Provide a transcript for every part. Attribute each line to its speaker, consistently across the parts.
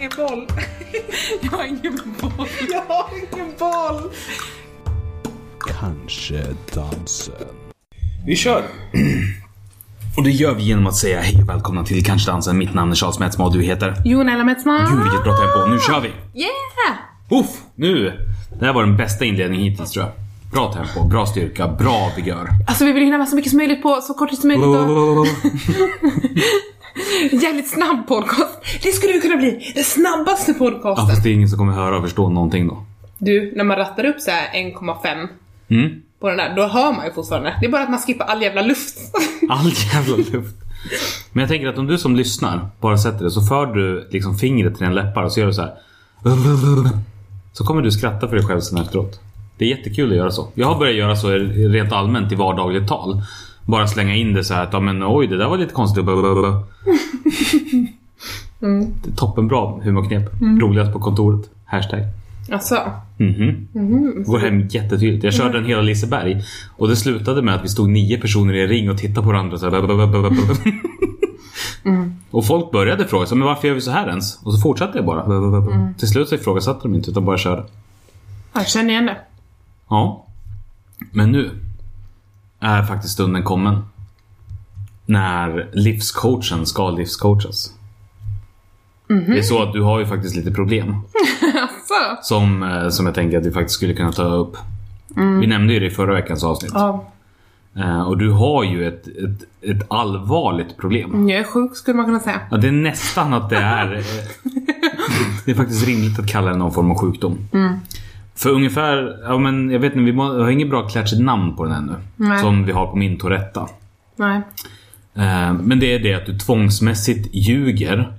Speaker 1: ingen boll.
Speaker 2: Jag har ingen boll.
Speaker 1: Jag har ingen boll.
Speaker 3: Kanske dansen.
Speaker 4: Vi kör! Och det gör vi genom att säga hej och välkomna till Kanske dansen. Mitt namn är Charles Metzma och du heter?
Speaker 2: Jonella Metzma.
Speaker 4: Gud vilket bra tempo. Nu kör vi!
Speaker 2: Yeah!
Speaker 4: Uff, nu! Det här var den bästa inledningen hittills tror jag. Bra tempo, bra styrka, bra vigör.
Speaker 2: Alltså vi vill hinna med så mycket som möjligt på så kort tid som möjligt och jävligt snabb podcast. Det skulle vi kunna bli. Den snabbaste
Speaker 4: Ja,
Speaker 2: podcasten.
Speaker 4: fast det är ingen som kommer höra och förstå någonting då.
Speaker 2: Du, när man rattar upp så här 1,5
Speaker 4: Mm?
Speaker 2: på den där, då hör man ju fortfarande. Det är bara att man skippar all jävla luft.
Speaker 4: All jävla luft. Men jag tänker att om du som lyssnar bara sätter det så för du liksom fingret till dina läppar och så gör du så här. Så kommer du skratta för dig själv sen efteråt. Det är jättekul att göra så. Jag har börjat göra så rent allmänt i vardagligt tal. Bara slänga in det så här att ja, men oj det där var lite konstigt. Är toppenbra humorknep. Roligast på kontoret. Hashtag.
Speaker 2: Alltså.
Speaker 4: Mhm. Går hem jättetydligt. Jag körde en hela Liseberg och det slutade med att vi stod nio personer i en ring och tittade på varandra så här. Och folk började fråga sig, men varför gör vi så här ens? Och så fortsatte jag bara. Till slut så ifrågasatte de inte utan bara körde.
Speaker 2: Jag känner igen det.
Speaker 4: Ja. Men nu är faktiskt stunden kommen. När livscoachen ska livscoachas. Det är så att du har ju faktiskt lite problem. Som, eh, som jag tänker att vi faktiskt skulle kunna ta upp. Vi nämnde ju det i förra veckans avsnitt.
Speaker 2: Ja,
Speaker 4: Eh, och du har ju ett, ett, ett allvarligt problem.
Speaker 2: jag är sjuk skulle man kunna säga.
Speaker 4: Ja, det är nästan att det är... eh, det är faktiskt rimligt att kalla det någon form av sjukdom. För ungefär, ja men jag vet inte, vi har inget bra klatschigt namn på den ännu.
Speaker 2: Nej.
Speaker 4: Som vi har på min Touretta.
Speaker 2: Nej.
Speaker 4: Eh, Men det är det att du tvångsmässigt ljuger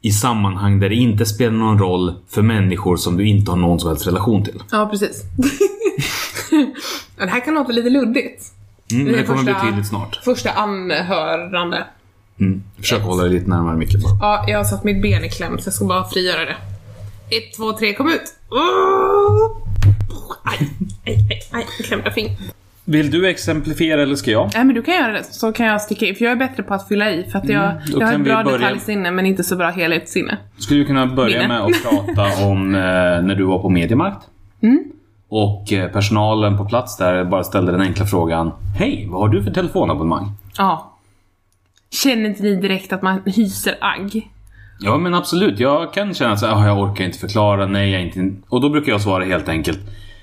Speaker 4: i sammanhang där det inte spelar någon roll för människor som du inte har någon som helst relation till.
Speaker 2: Ja, precis. det här kan låta lite luddigt.
Speaker 4: Mm,
Speaker 2: Det
Speaker 4: det kommer bli
Speaker 2: första-
Speaker 4: tydligt snart.
Speaker 2: Första anhörande.
Speaker 4: Mm. Försök hålla dig lite närmare micken bara.
Speaker 2: Ja, jag har satt mitt ben i kläm så jag ska bara frigöra det. Ett, två, tre, kom ut! Oh! Aj, aj, aj, aj, klämde fingret.
Speaker 4: Vill du exemplifiera eller ska jag?
Speaker 2: Nej men du kan göra det, så kan jag sticka in. För jag är bättre på att fylla i. För att jag,
Speaker 4: Mm,
Speaker 2: jag har ett bra
Speaker 4: börja-
Speaker 2: detaljsinne men inte så bra helhetssinne.
Speaker 4: Skulle du kunna börja
Speaker 2: Minne.
Speaker 4: med att prata om eh, när du var på Mediamarkt?
Speaker 2: Mm.
Speaker 4: Och eh, personalen på plats där bara ställde den enkla frågan Hej, vad har du för telefonabonnemang?
Speaker 2: Ja. Känner inte ni direkt att man hyser agg?
Speaker 4: Ja men absolut, jag kan känna att ah, jag orkar inte förklara, nej jag inte... in-" Och då brukar jag svara helt enkelt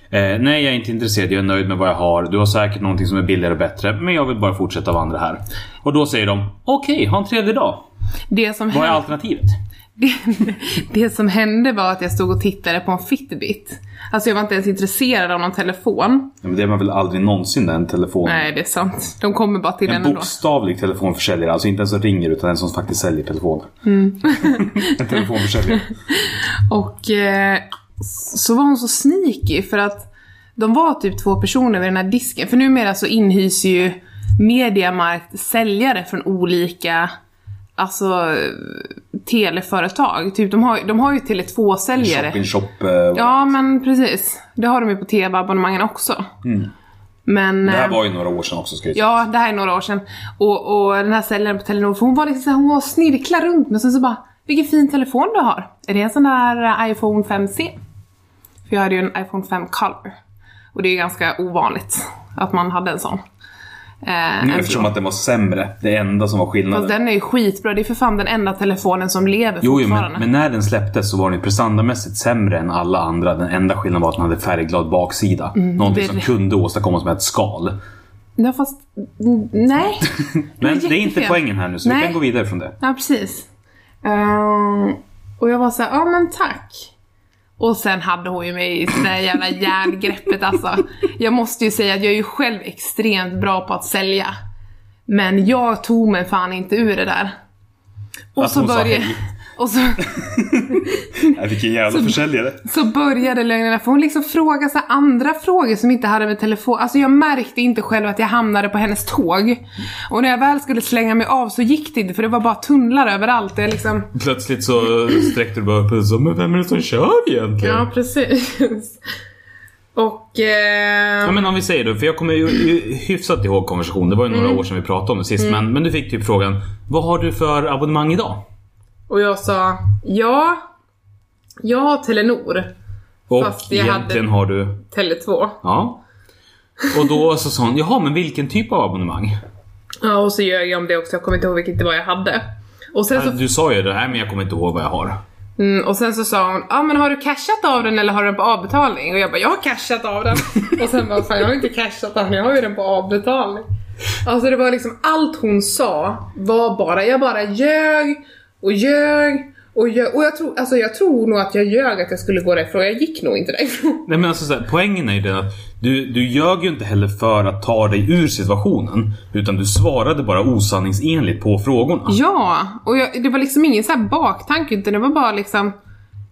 Speaker 4: eh, Nej jag är inte intresserad, jag är nöjd med vad jag har. Du har säkert någonting som är billigare och bättre, men jag vill bara fortsätta vandra här. Och då säger de Okej, ha en trevlig dag.
Speaker 2: Det som,
Speaker 4: Vad är alternativet?
Speaker 2: det, det som hände var att jag stod och tittade på en Fitbit. Alltså jag var inte ens intresserad av någon telefon.
Speaker 4: Ja, men det är man väl aldrig någonsin där, en telefon...
Speaker 2: Nej, det är sant. De kommer bara till
Speaker 4: En
Speaker 2: en ändå.
Speaker 4: bokstavlig telefonförsäljare, alltså inte en som ringer utan en som faktiskt säljer telefoner.
Speaker 2: Mm.
Speaker 4: en telefonförsäljare.
Speaker 2: Och eh, så var hon så sneaky för att de var typ två personer vid den här disken. För numera så inhyser ju Mediamarkt säljare från olika alltså teleföretag. Typ de har, de har ju Tele2-säljare.
Speaker 4: Shop in shop. eh,
Speaker 2: Ja men precis. Det har de ju på TV-abonnemangen också. Men...
Speaker 4: Det här
Speaker 2: eh,
Speaker 4: var ju några år sedan också ska jag säga.
Speaker 2: Ja, det här är några år sedan. Och, och den här säljaren på Telenor, hon var liksom hon var snirkla runt men sen så bara Vilken fin telefon du har. Är det en sån där eh, iPhone 5C? För jag hade ju en iPhone 5 Color. Och det är ju ganska ovanligt att man hade en sån. Eh, en
Speaker 4: Eftersom
Speaker 2: blå.
Speaker 4: att den var sämre. Det enda som var skillnaden.
Speaker 2: Fast den är ju skitbra, det är för fan den enda telefonen som lever
Speaker 4: Jo, jo
Speaker 2: fortfarande.
Speaker 4: men, men när den släpptes så var den ju prestandamässigt sämre än alla andra. Den enda skillnaden var att den hade färgglad baksida. Någonting som
Speaker 2: det-
Speaker 4: kunde åstadkommas med ett skal.
Speaker 2: Ja, fast... mm, Nej.
Speaker 4: Men det är inte poängen här nu, så vi
Speaker 2: Nej.
Speaker 4: kan gå vidare från det.
Speaker 2: Ja, precis. Ehm, och jag var så här, ja men tack. Och sen hade hon ju mig i det där jävla järngreppet alltså. Jag måste ju säga att jag är ju själv extremt bra på att sälja. Men jag tog mig fan inte ur det där. Och
Speaker 4: Att
Speaker 2: så
Speaker 4: hon sa
Speaker 2: började...
Speaker 4: hej.
Speaker 2: Och så,
Speaker 4: Nej, vilken jävla försäljare.
Speaker 2: så började lögnerna, för hon liksom frågade så andra frågor som inte hade med telefon, alltså jag märkte inte själv att jag hamnade på hennes tåg. Och när jag väl skulle slänga mig av så gick det inte för det var bara tunnlar överallt jag liksom
Speaker 4: Plötsligt så sträckte du bara upp sa Men vem är det som kör egentligen?
Speaker 2: Ja, precis. Och... Eh,
Speaker 4: Ja, men om vi säger då, för jag kommer ju ju hyfsat ihåg konversationen. Det var ju några år sedan vi pratade om det sist. Men, men du fick typ frågan Vad har du för abonnemang idag?
Speaker 2: Och jag sa ja, Jag har Telenor,
Speaker 4: Och
Speaker 2: Fast jag
Speaker 4: egentligen
Speaker 2: hade-
Speaker 4: har du...
Speaker 2: Tele2.
Speaker 4: Ja. Och då så sa hon, jaha men vilken typ av abonnemang?
Speaker 2: Ja, och så ljög jag om det också. Jag kommer inte ihåg vilket det var jag hade. Och sen så,
Speaker 4: Du sa ju det här men jag kommer inte ihåg vad jag har.
Speaker 2: mm, och sen så sa hon, ja men har du cashat av den eller har du den på avbetalning? Och jag bara, jag har cashat av den. och sen bara, fan jag har inte cashat av den, jag har ju den på avbetalning. Alltså det var liksom allt hon sa var bara, jag bara ljög och ljög och ljög. Och jag tror, alltså jag tror nog att jag ljög att jag skulle gå därifrån. Jag gick nog inte därifrån.
Speaker 4: Nej men alltså så här, poängen är ju den att du, du ljög ju inte heller för att ta dig ur situationen. Utan du svarade bara osanningsenligt på frågorna.
Speaker 2: Ja, och jag, det var liksom ingen så här baktanke utan det var bara liksom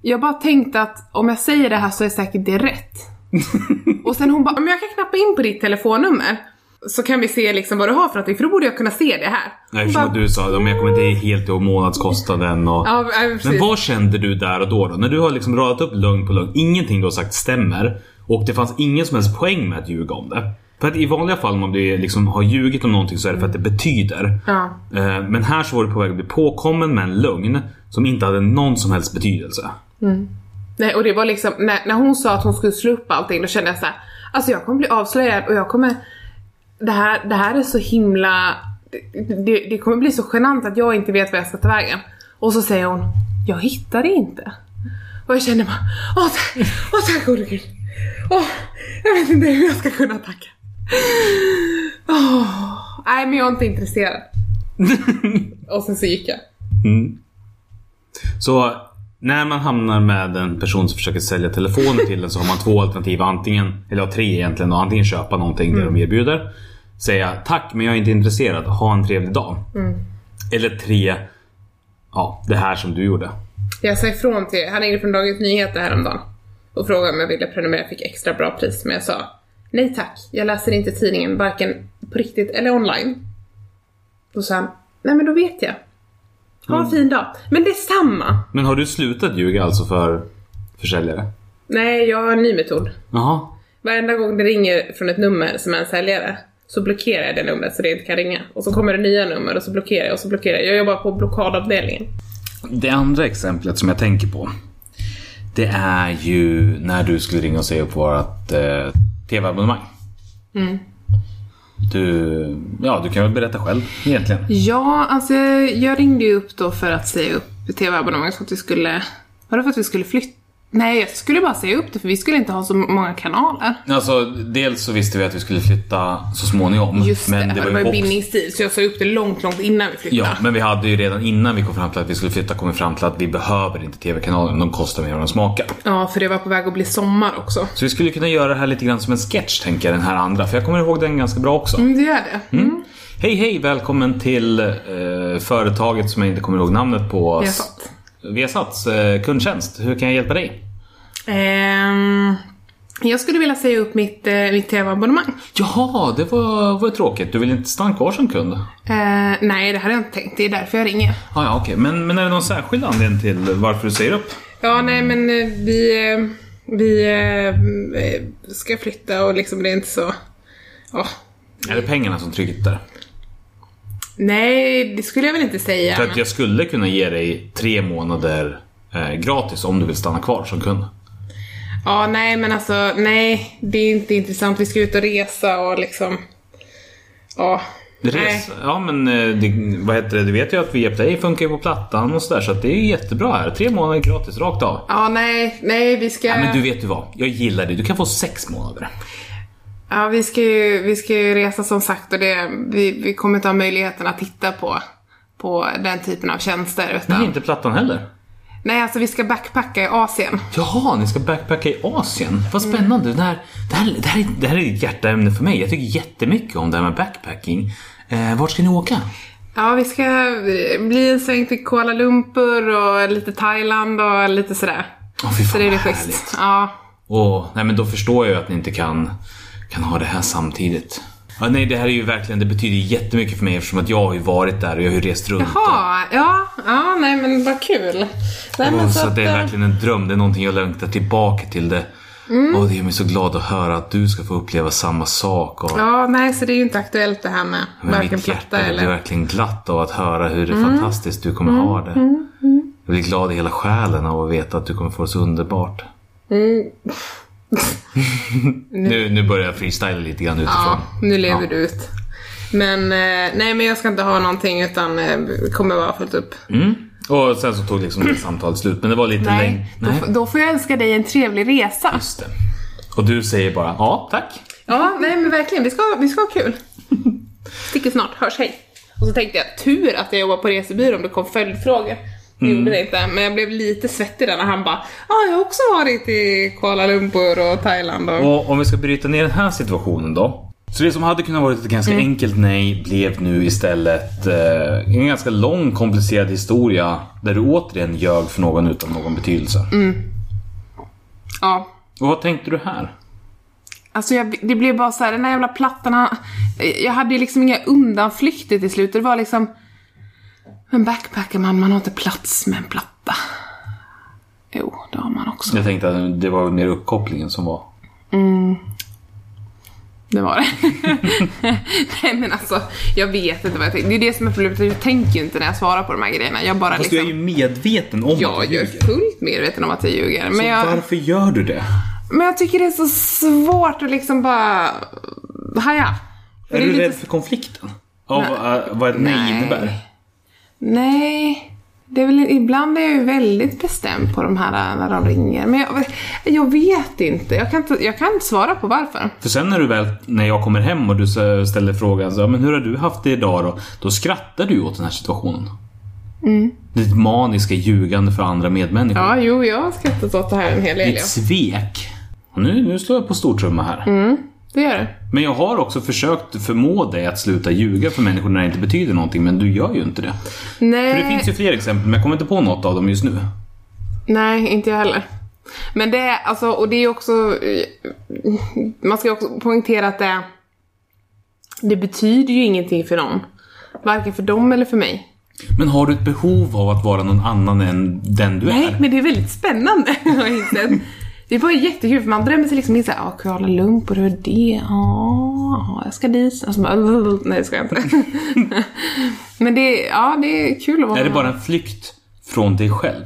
Speaker 2: Jag bara tänkte att om jag säger det här så är säkert det rätt. och sen hon bara, men jag kan knappa in på ditt telefonnummer. Så kan vi se liksom vad du har för någonting, för då borde jag kunna se det här.
Speaker 4: Nej, eftersom
Speaker 2: bara,
Speaker 4: att du sa att jag kommer inte helt ihåg månadskostnaden och...
Speaker 2: Ja.
Speaker 4: Men vad kände du där och då, då? När du har liksom radat upp lögn på lögn, ingenting du har sagt stämmer. Och det fanns ingen som helst poäng med att ljuga om det. För att i vanliga fall om blir, liksom, har ljugit om någonting så är det för att det betyder.
Speaker 2: Ja.
Speaker 4: Eh, Men här så var du på väg att bli påkommen med en lögn som inte hade någon som helst betydelse.
Speaker 2: Nej, och det var liksom, när, när hon sa att hon skulle slå upp allting, då kände jag så här, alltså jag kommer bli avslöjad och jag kommer, det här, det här är så himla, det, det, kommer bli så genant att jag inte vet vad jag ska ta vägen. Och så säger hon, jag hittar det inte. Och jag känner bara, åh tack, åh tack gode gud. Åh, jag vet inte hur jag ska kunna tacka. Åh, nej men jag är inte intresserad. och sen så gick jag.
Speaker 4: Så när man hamnar med en person som försöker sälja telefoner till en så har man två alternativ. Antingen, eller ja, tre egentligen. Och antingen köpa någonting det de erbjuder. Säga tack men jag är inte intresserad. Ha en trevlig dag. Eller tre. Ja, det här som du gjorde.
Speaker 2: Jag sa ifrån till, han ringde från Dagens Nyheter häromdagen och frågade om jag ville prenumerera, jag fick extra bra pris men jag sa nej tack, jag läser inte tidningen varken på riktigt eller online. Då sa han, nej men då vet jag. Ha en fin dag. Men det är samma.
Speaker 4: Men har du slutat ljuga alltså för försäljare?
Speaker 2: Nej, jag har en ny metod.
Speaker 4: Jaha.
Speaker 2: Varenda gång det ringer från ett nummer som är en säljare så blockerar jag det numret så det inte kan ringa. Och så kommer det nya nummer och så blockerar jag och så blockerar jag. Jag jobbar på blockadavdelningen.
Speaker 4: Det andra exemplet som jag tänker på. Det är ju när du skulle ringa och säga upp vårt eh, TV-abonnemang. Du, ja, du kan väl berätta själv egentligen.
Speaker 2: Ja, alltså jag ringde ju upp då för att säga upp TV-abonnemanget för att vi skulle... Var det för att vi skulle flytta? Nej, jag skulle bara säga upp det för vi skulle inte ha så många kanaler.
Speaker 4: Alltså, dels så visste vi att vi skulle flytta så småningom.
Speaker 2: Just
Speaker 4: men
Speaker 2: det,
Speaker 4: det
Speaker 2: det
Speaker 4: var ju
Speaker 2: bindningstid så jag sa upp det långt, långt innan vi flyttade.
Speaker 4: Ja, men vi hade ju redan innan vi kom fram till att vi skulle flytta kommit fram till att vi behöver inte TV-kanalen. De kostar mer än de smakar.
Speaker 2: Ja, för det var på väg att bli sommar också.
Speaker 4: Så vi skulle kunna göra det här lite grann som en sketch, tänker jag, den här andra. För jag kommer ihåg den ganska bra också.
Speaker 2: Mm, det gör det. Mm.
Speaker 4: Hej hej, välkommen till eh, företaget som jag inte kommer ihåg namnet på.
Speaker 2: Viasat.
Speaker 4: Viasats eh, kundtjänst. Hur kan jag hjälpa dig?
Speaker 2: Ehm, jag skulle vilja säga upp mitt, eh, mitt TV-abonnemang.
Speaker 4: Jaha, det var, var tråkigt. Du vill inte stanna kvar som kund?
Speaker 2: Eh, nej, det hade jag inte tänkt. Det är därför jag ringer.
Speaker 4: Ah, ja, okej. Men, men är det någon särskild anledning till varför du säger upp?
Speaker 2: Ja, nej men eh, vi, eh, vi ska flytta och liksom det är inte så... Ja.
Speaker 4: Är det pengarna som trycker?
Speaker 2: Nej, det skulle jag väl inte säga.
Speaker 4: För att jag skulle kunna ge dig tre månader eh, gratis om du vill stanna kvar som kund.
Speaker 2: Ja, nej men alltså, nej, det är inte intressant. Vi ska ut och resa och liksom... Ja.
Speaker 4: Res, ja men eh, det, vad heter det? Du vet ju att Viaplay funkar ju på plattan och sådär så att det är jättebra här. Tre månader gratis rakt av.
Speaker 2: Ja, nej, nej, vi ska...
Speaker 4: Nej men du vet du vad? Jag gillar det. Du kan få sex månader.
Speaker 2: Ja, vi ska ju, vi ska ju resa som sagt och det, vi, vi kommer inte ha möjligheten att titta på, på den typen av tjänster. Utan,
Speaker 4: Nej, inte plattan heller.
Speaker 2: Nej, alltså vi ska backpacka i Asien.
Speaker 4: Jaha, ni ska backpacka i Asien. Vad spännande. Det, här, det, här, det, här, är- det här är ett hjärtaämne för mig. Jag tycker jättemycket om det här med backpacking. Eh, vart ska ni åka?
Speaker 2: Ja, vi ska eh, bli en sväng till Kuala Lumpur och lite Thailand och lite sådär.
Speaker 4: Åh, fy fan,
Speaker 2: Så det är det schysst. Ja.
Speaker 4: Åh, nej men då förstår jag ju att ni inte kan, kan ha det här samtidigt. Ja, nej, det här är ju verkligen, det betyder jättemycket för mig eftersom att jag har ju varit där och jag har ju rest runt.
Speaker 2: Jaha, ja, ja, nej men vad kul. Nej, men
Speaker 4: så att det är
Speaker 2: eh,
Speaker 4: verkligen en dröm, det är någonting jag längtar tillbaka till. Det.
Speaker 2: Mm.
Speaker 4: Och det gör mig så glad att höra att du ska få uppleva samma sak. Och,
Speaker 2: Ja, nej, så det är ju inte aktuellt det här med
Speaker 4: men
Speaker 2: varken
Speaker 4: mitt hjärta blir
Speaker 2: eller... Mm.
Speaker 4: verkligen glatt av att höra hur fantastiskt du kommer ha det. Jag blir glad i hela själen av att veta att du kommer få det så underbart. Nu, nu börjar jag freestyla lite grann utifrån.
Speaker 2: Ja, nu lever
Speaker 4: Ja.
Speaker 2: du ut. Men eh, nej, men jag ska inte ha någonting utan eh, kommer vara fullt upp.
Speaker 4: Mm. Och sen så tog liksom det samtalet slut. Men det var lite
Speaker 2: Nej,
Speaker 4: längre.
Speaker 2: Då, då får jag önska dig en trevlig resa.
Speaker 4: Just det. Och du säger bara ja, tack.
Speaker 2: Ja, nej men verkligen. Vi ska, vi ska ha kul. Sticker snart. Hörs, hej. Och så tänkte jag, tur att jag jobbar på resebyrå om det kom följdfrågor.
Speaker 4: Mm.
Speaker 2: gjorde det inte, men jag blev lite svettig där när han bara Ja, jag har också varit i Kuala Lumpur och Thailand och...
Speaker 4: Och om vi ska bryta ner den här situationen då. Så det som hade kunnat vara ett ganska
Speaker 2: Mm.
Speaker 4: enkelt nej blev nu istället eh, en ganska lång komplicerad historia där du återigen ljög för någon utan någon betydelse.
Speaker 2: Mm. Ja.
Speaker 4: Och vad tänkte du här?
Speaker 2: Alltså jag, det blev bara så här, den här jävla plattan, jag hade liksom inga undanflykter till slut. Det var liksom, men backpackar man, man har inte plats med en platta. Jo, det har man också.
Speaker 4: Jag tänkte att det var mer uppkopplingen som var.
Speaker 2: Det var det. Nej men alltså, jag vet inte vad jag tänkte. Det är det som är problemet, jag tänker ju inte när jag svarar på de här grejerna. Jag bara
Speaker 4: Fast du är ju
Speaker 2: liksom...
Speaker 4: medveten om att
Speaker 2: Jag
Speaker 4: du
Speaker 2: är
Speaker 4: ljuger.
Speaker 2: fullt medveten om att jag ljuger. Men
Speaker 4: Så
Speaker 2: jag,
Speaker 4: varför gör du det?
Speaker 2: men jag tycker det är så svårt att liksom bara haja.
Speaker 4: Är
Speaker 2: det
Speaker 4: du
Speaker 2: lite
Speaker 4: rädd för konflikten? Av eh, vad nej
Speaker 2: Nej.
Speaker 4: innebär?
Speaker 2: Nej, det är väl, ibland är jag ju väldigt bestämd på de här när de ringer. Men jag, jag vet inte. Jag kan inte, jag kan inte svara på varför.
Speaker 4: För sen när du väl, när jag kommer hem och du ställer frågan så, "Ja, men hur har du haft det idag då? Då skrattar du åt den här situationen.
Speaker 2: Mm.
Speaker 4: Ditt maniska ljugande för andra medmänniskor.
Speaker 2: Ja, jo, jag har skrattat åt det här en hel del.
Speaker 4: Ditt svek. Och nu, nu slår jag på stortrumma här.
Speaker 2: Mm. Det gör det.
Speaker 4: Men jag har också försökt förmå dig att sluta ljuga för människor när det inte betyder någonting, men du gör ju inte det.
Speaker 2: Nej,
Speaker 4: För det finns ju fler exempel, men jag kommer inte på något av dem just nu.
Speaker 2: nej, inte jag heller. Men det är alltså, och det är också, eh, man ska också poängtera att det, det betyder ju ingenting för någon. Varken för dem eller för mig.
Speaker 4: Men har du ett behov av att vara någon annan än den du
Speaker 2: Nej,
Speaker 4: är?
Speaker 2: men det är väldigt spännande har jag insett. Det bara jättekul för man drömmer sig liksom in såhär, ja Kuala Lumpur, hur är det? Ja, jag ska dit. Alltså, bara, nej det ska jag inte. men det, ja det är kul att vara
Speaker 4: Är det bara en flykt från dig själv?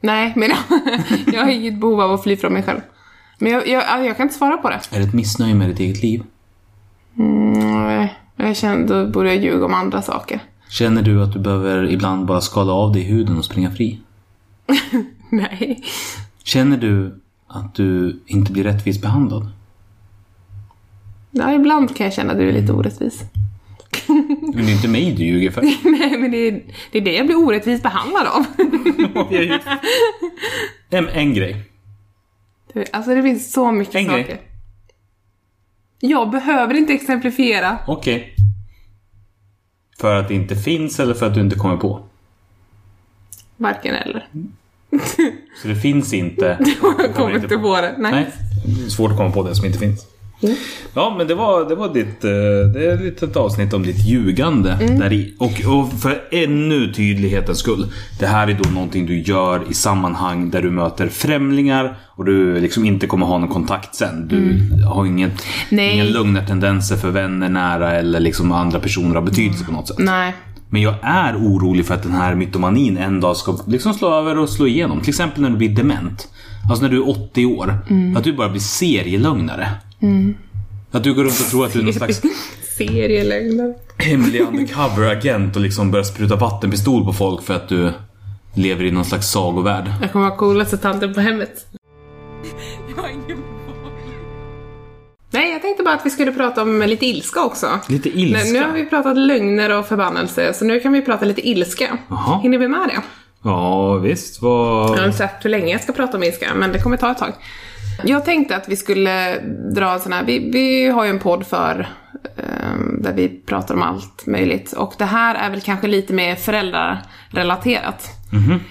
Speaker 2: Nej, men jag har inget behov av att fly från mig själv. Men jag, jag, jag kan inte svara på det.
Speaker 4: Är det ett missnöje med ditt eget liv?
Speaker 2: Nej, jag känner, då borde jag ljuga om andra saker.
Speaker 4: Känner du att du behöver ibland bara skala av dig huden och springa fri?
Speaker 2: Nej.
Speaker 4: Känner du att du inte blir rättvist behandlad?
Speaker 2: Ja, ibland kan jag känna att du är lite orättvis.
Speaker 4: Men det är inte mig du ljuger för.
Speaker 2: Nej, men det är, det är det jag blir orättvist behandlad av.
Speaker 4: en, en grej.
Speaker 2: Alltså det finns så mycket
Speaker 4: En grej.
Speaker 2: saker. Jag behöver inte exemplifiera.
Speaker 4: Okej. För att det inte finns eller för att du inte kommer på?
Speaker 2: Varken eller.
Speaker 4: Så det finns inte?
Speaker 2: Jag kommer inte på det. Nej.
Speaker 4: Nej. Det är svårt att komma på det som inte finns. Ja, men det var, det var ditt... eh, Det är ett litet avsnitt om ditt ljugande där i. Och, och för ännu tydlighetens skull. Det här är då någonting du gör i sammanhang där du möter främlingar och du liksom inte kommer ha någon kontakt sen. Du har inget,
Speaker 2: Nej.
Speaker 4: inga lugna tendenser för vänner nära eller liksom andra personer av betydelse på något sätt.
Speaker 2: Nej.
Speaker 4: Men jag är orolig för att den här mytomanin en dag ska liksom slå över och slå igenom. Till exempel när du blir dement. Alltså när du är 80 år. Att du bara blir serielögnare. Att du går runt och tror att du är någon slags
Speaker 2: Serielögner.
Speaker 4: hemlig undercover-agent och liksom börjar spruta vattenpistol på folk för att du lever i någon slags sagovärld.
Speaker 2: Jag kommer vara coolaste tanten på hemmet. Nej, jag tänkte bara att vi skulle prata om lite ilska också.
Speaker 4: Lite ilska.
Speaker 2: nu har vi pratat lögner och förbannelse, så nu kan vi prata lite ilska.
Speaker 4: Jaha.
Speaker 2: Hinner vi med det?
Speaker 4: Ja, visst. Vad...
Speaker 2: Jag har inte sagt hur länge jag ska prata om ilska, men det kommer ta ett tag. Jag tänkte att vi skulle dra en sån här, vi, vi har ju en podd för ehm, där vi pratar om allt möjligt och det här är väl kanske lite mer föräldrarrelaterat.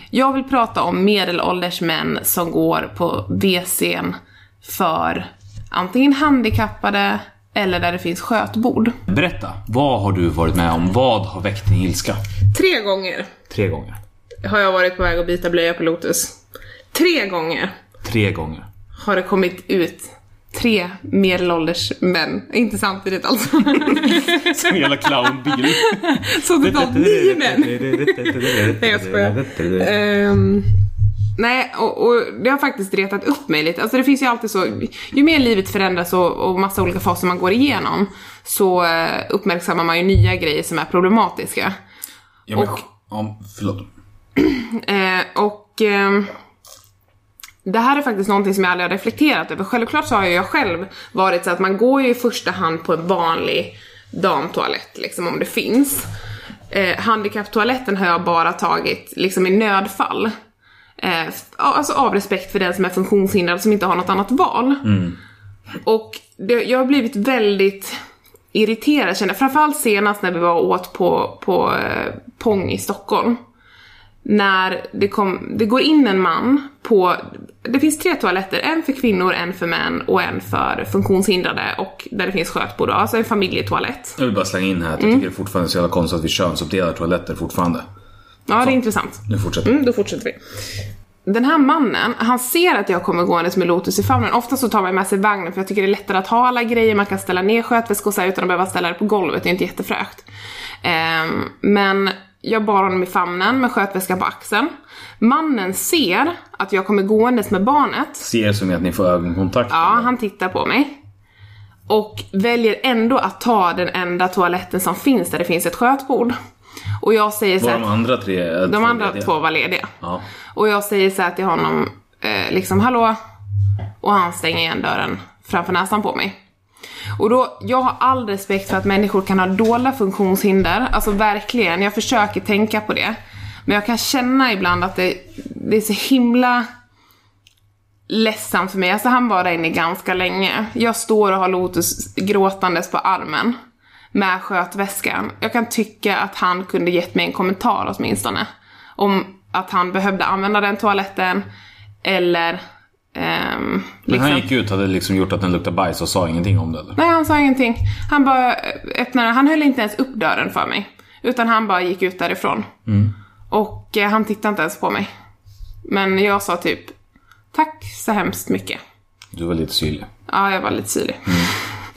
Speaker 2: Jag vill prata om medelålders män som går på WC'n för antingen handikappade eller där det finns skötbord.
Speaker 4: Berätta. Vad har du varit med om? Vad har väckt din ilska?
Speaker 2: Tre gånger
Speaker 4: Tre gånger.
Speaker 2: har jag varit på väg att byta blöja på Lotus. Tre gånger
Speaker 4: Tre gånger.
Speaker 2: har det kommit ut tre medelålders män, inte samtidigt alltså.
Speaker 5: Som en jävla clownbil.
Speaker 2: Så totalt nio män. Nej jag skojar. Ehm, nej, och, och det har faktiskt retat upp mig lite. Alltså det finns ju alltid så, ju mer livet förändras och, och massa olika faser man går igenom så eh, uppmärksammar man ju nya grejer som är problematiska.
Speaker 4: Ja, men,
Speaker 2: Och-
Speaker 4: ja, förlåt.
Speaker 2: Eh, och ehm, det här är faktiskt någonting som jag aldrig har reflekterat över. Självklart så har jag själv varit så att man går ju i första hand på en vanlig damtoalett, liksom om det finns. Eh, handikapptoaletten har jag bara tagit liksom i nödfall. Eh, alltså av respekt för den som är funktionshindrad som inte har något annat val. Och det, jag har blivit väldigt irriterad känner jag. Framförallt senast när vi var åt på, på eh, Pong i Stockholm. När det, kom, det går in en man på, det finns tre toaletter, en för kvinnor, en för män och en för funktionshindrade och där det finns skötbord, alltså en familjetoalett.
Speaker 4: Jag vill bara slänga in här att jag tycker det är fortfarande så jävla konstigt att vi könsuppdelar toaletter fortfarande.
Speaker 2: Ja, det är intressant.
Speaker 4: Nu fortsätter.
Speaker 2: Mm, då fortsätter vi. Den här mannen, han ser att jag kommer gåendes med Lotus i famnen. Ofta så tar man med sig vagnen för jag tycker det är lättare att ha alla grejer, man kan ställa ner skötväskor så här utan att behöva ställa det på golvet, det är inte jättefräscht. Ehm, men jag bar honom i famnen med skötväskan på axeln. Mannen ser att jag kommer gåendes med barnet.
Speaker 4: Ser som att ni får ögonkontakt.
Speaker 2: Ja, han tittar på mig. Och väljer ändå att ta den enda toaletten som finns där det finns ett skötbord. Och jag säger så
Speaker 4: Var
Speaker 2: här,
Speaker 4: de andra tre?
Speaker 2: de andra
Speaker 4: lediga?
Speaker 2: två var lediga.
Speaker 4: Ja.
Speaker 2: Och jag säger så här till honom, eh, liksom hallå? Och han stänger igen dörren framför näsan på mig. Och då, jag har all respekt för att människor kan ha dolda funktionshinder, alltså verkligen, jag försöker tänka på det. Men jag kan känna ibland att det, det är så himla ledsamt för mig. Alltså han var där inne ganska länge. Jag står och har Lotus gråtandes på armen med skötväskan. Jag kan tycka att han kunde gett mig en kommentar åtminstone. Om att han behövde använda den toaletten eller
Speaker 4: Men
Speaker 2: liksom.
Speaker 4: han gick ut hade liksom gjort att den luktade bajs och sa ingenting om det eller?
Speaker 2: Nej, han sa ingenting. Han bara öppnade, han höll inte ens upp dörren för mig. Utan han bara gick ut därifrån. Och eh, han tittade inte ens på mig. Men jag sa typ, tack så hemskt mycket.
Speaker 4: Du var lite syrlig.
Speaker 2: Ja, jag var lite syrlig.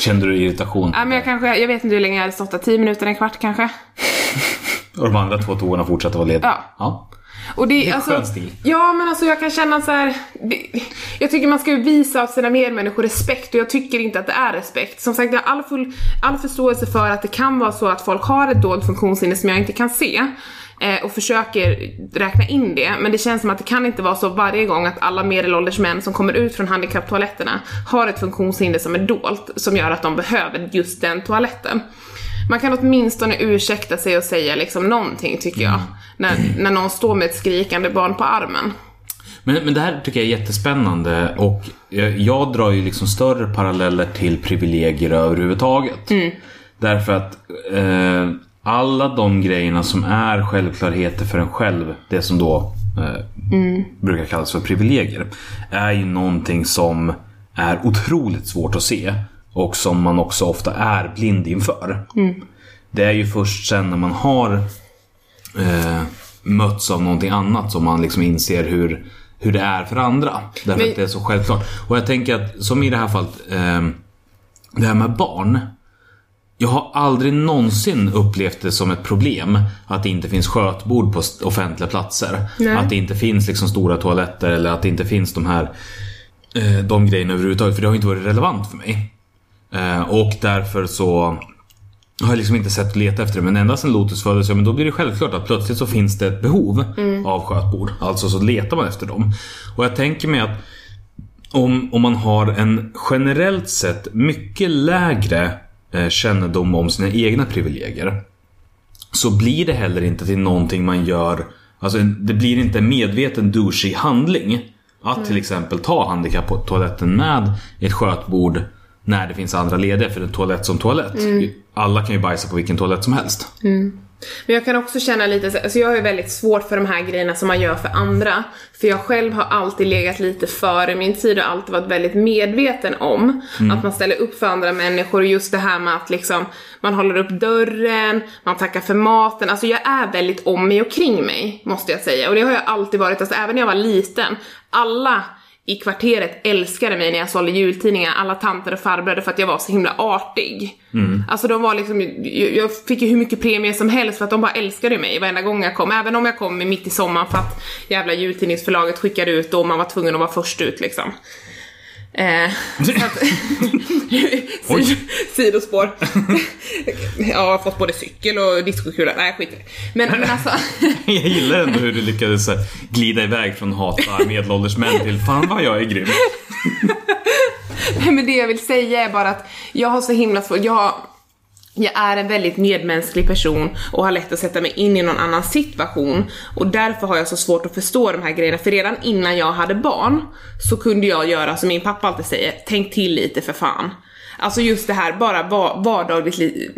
Speaker 4: Kände du irritation?
Speaker 2: Nej, men jag kanske, jag vet inte hur länge jag hade stått där, 10 minuter, en kvart kanske.
Speaker 4: Och de andra två toorna fortsatte vara lediga?
Speaker 2: Ja.
Speaker 4: ja.
Speaker 2: Och det,
Speaker 4: är
Speaker 2: alltså,
Speaker 4: stil.
Speaker 2: Ja, men alltså jag kan känna så här. Det, jag tycker man ska visa sina medmänniskor respekt och jag tycker inte att det är respekt. Som sagt, jag har all, full, all förståelse för att det kan vara så att folk har ett dolt funktionshinder som jag inte kan se. Eh, och försöker räkna in det, men det känns som att det kan inte vara så varje gång att alla medelålders män som kommer ut från handikapptoaletterna har ett funktionshinder som är dolt, som gör att de behöver just den toaletten. Man kan åtminstone ursäkta sig och säga liksom någonting tycker jag. När, när någon står med ett skrikande barn på armen.
Speaker 4: Men, men det här tycker jag är jättespännande och jag, jag drar ju liksom större paralleller till privilegier överhuvudtaget. Därför att eh, alla de grejerna som är självklarheter för en själv, det som då eh, brukar kallas för privilegier, är ju någonting som är otroligt svårt att se och som man också ofta är blind inför. Det är ju först sen när man har eh, mötts av någonting annat som man liksom inser hur, hur det är för andra. Därför
Speaker 2: Men-
Speaker 4: att det är så självklart. Och jag tänker att, som i det här fallet, eh, det här med barn. Jag har aldrig någonsin upplevt det som ett problem att det inte finns skötbord på offentliga platser.
Speaker 2: Nej.
Speaker 4: Att det inte finns liksom stora toaletter eller att det inte finns de här eh, de grejerna överhuvudtaget. För det har inte varit relevant för mig. Eh, och därför så jag har liksom inte sett och leta efter det, men ända sedan Lotus föddes, ja, men då blir det självklart att plötsligt så finns det ett behov av skötbord. Alltså så letar man efter dem. Och jag tänker mig att om, om man har en generellt sett mycket lägre kännedom om sina egna privilegier. Så blir det heller inte till någonting man gör, alltså det blir inte en medveten douchig handling. Att till exempel ta handikapptoaletten med ett skötbord när det finns andra lediga för en toalett som toalett. Alla kan ju bajsa på vilken toalett som helst.
Speaker 2: Men jag kan också känna lite, så- alltså jag har ju väldigt svårt för de här grejerna som man gör för andra. För jag själv har alltid legat lite före min tid och alltid varit väldigt medveten om att man ställer upp för andra människor och just det här med att liksom man håller upp dörren, man tackar för maten. Alltså jag är väldigt om mig och kring mig, måste jag säga. Och det har jag alltid varit, alltså även när jag var liten. Alla i kvarteret älskade mig när jag sålde jultidningar, alla tanter och farbröder för att jag var så himla artig. Alltså de var liksom, jag jag fick ju hur mycket premier som helst för att de bara älskade mig varenda gång jag kom. Även om jag kom mitt i sommaren för att jävla jultidningsförlaget skickade ut och man var tvungen att vara först ut liksom. Eh, att, sid, sidospår. ja, jag har fått både cykel och diskokula. Nej, skit i det. Men, men alltså.
Speaker 4: Jag gillar ändå hur du lyckades här, glida iväg från hata medelålders män till fan vad jag är grym.
Speaker 2: Nej men det jag vill säga är bara att jag har så himla svårt, jag, jag är en väldigt medmänsklig person och har lätt att sätta mig in i någon annan situation och därför har jag så svårt att förstå de här grejerna för redan innan jag hade barn så kunde jag göra som min pappa alltid säger, tänk till lite för fan. Alltså just det här, bara va- vardagligt li-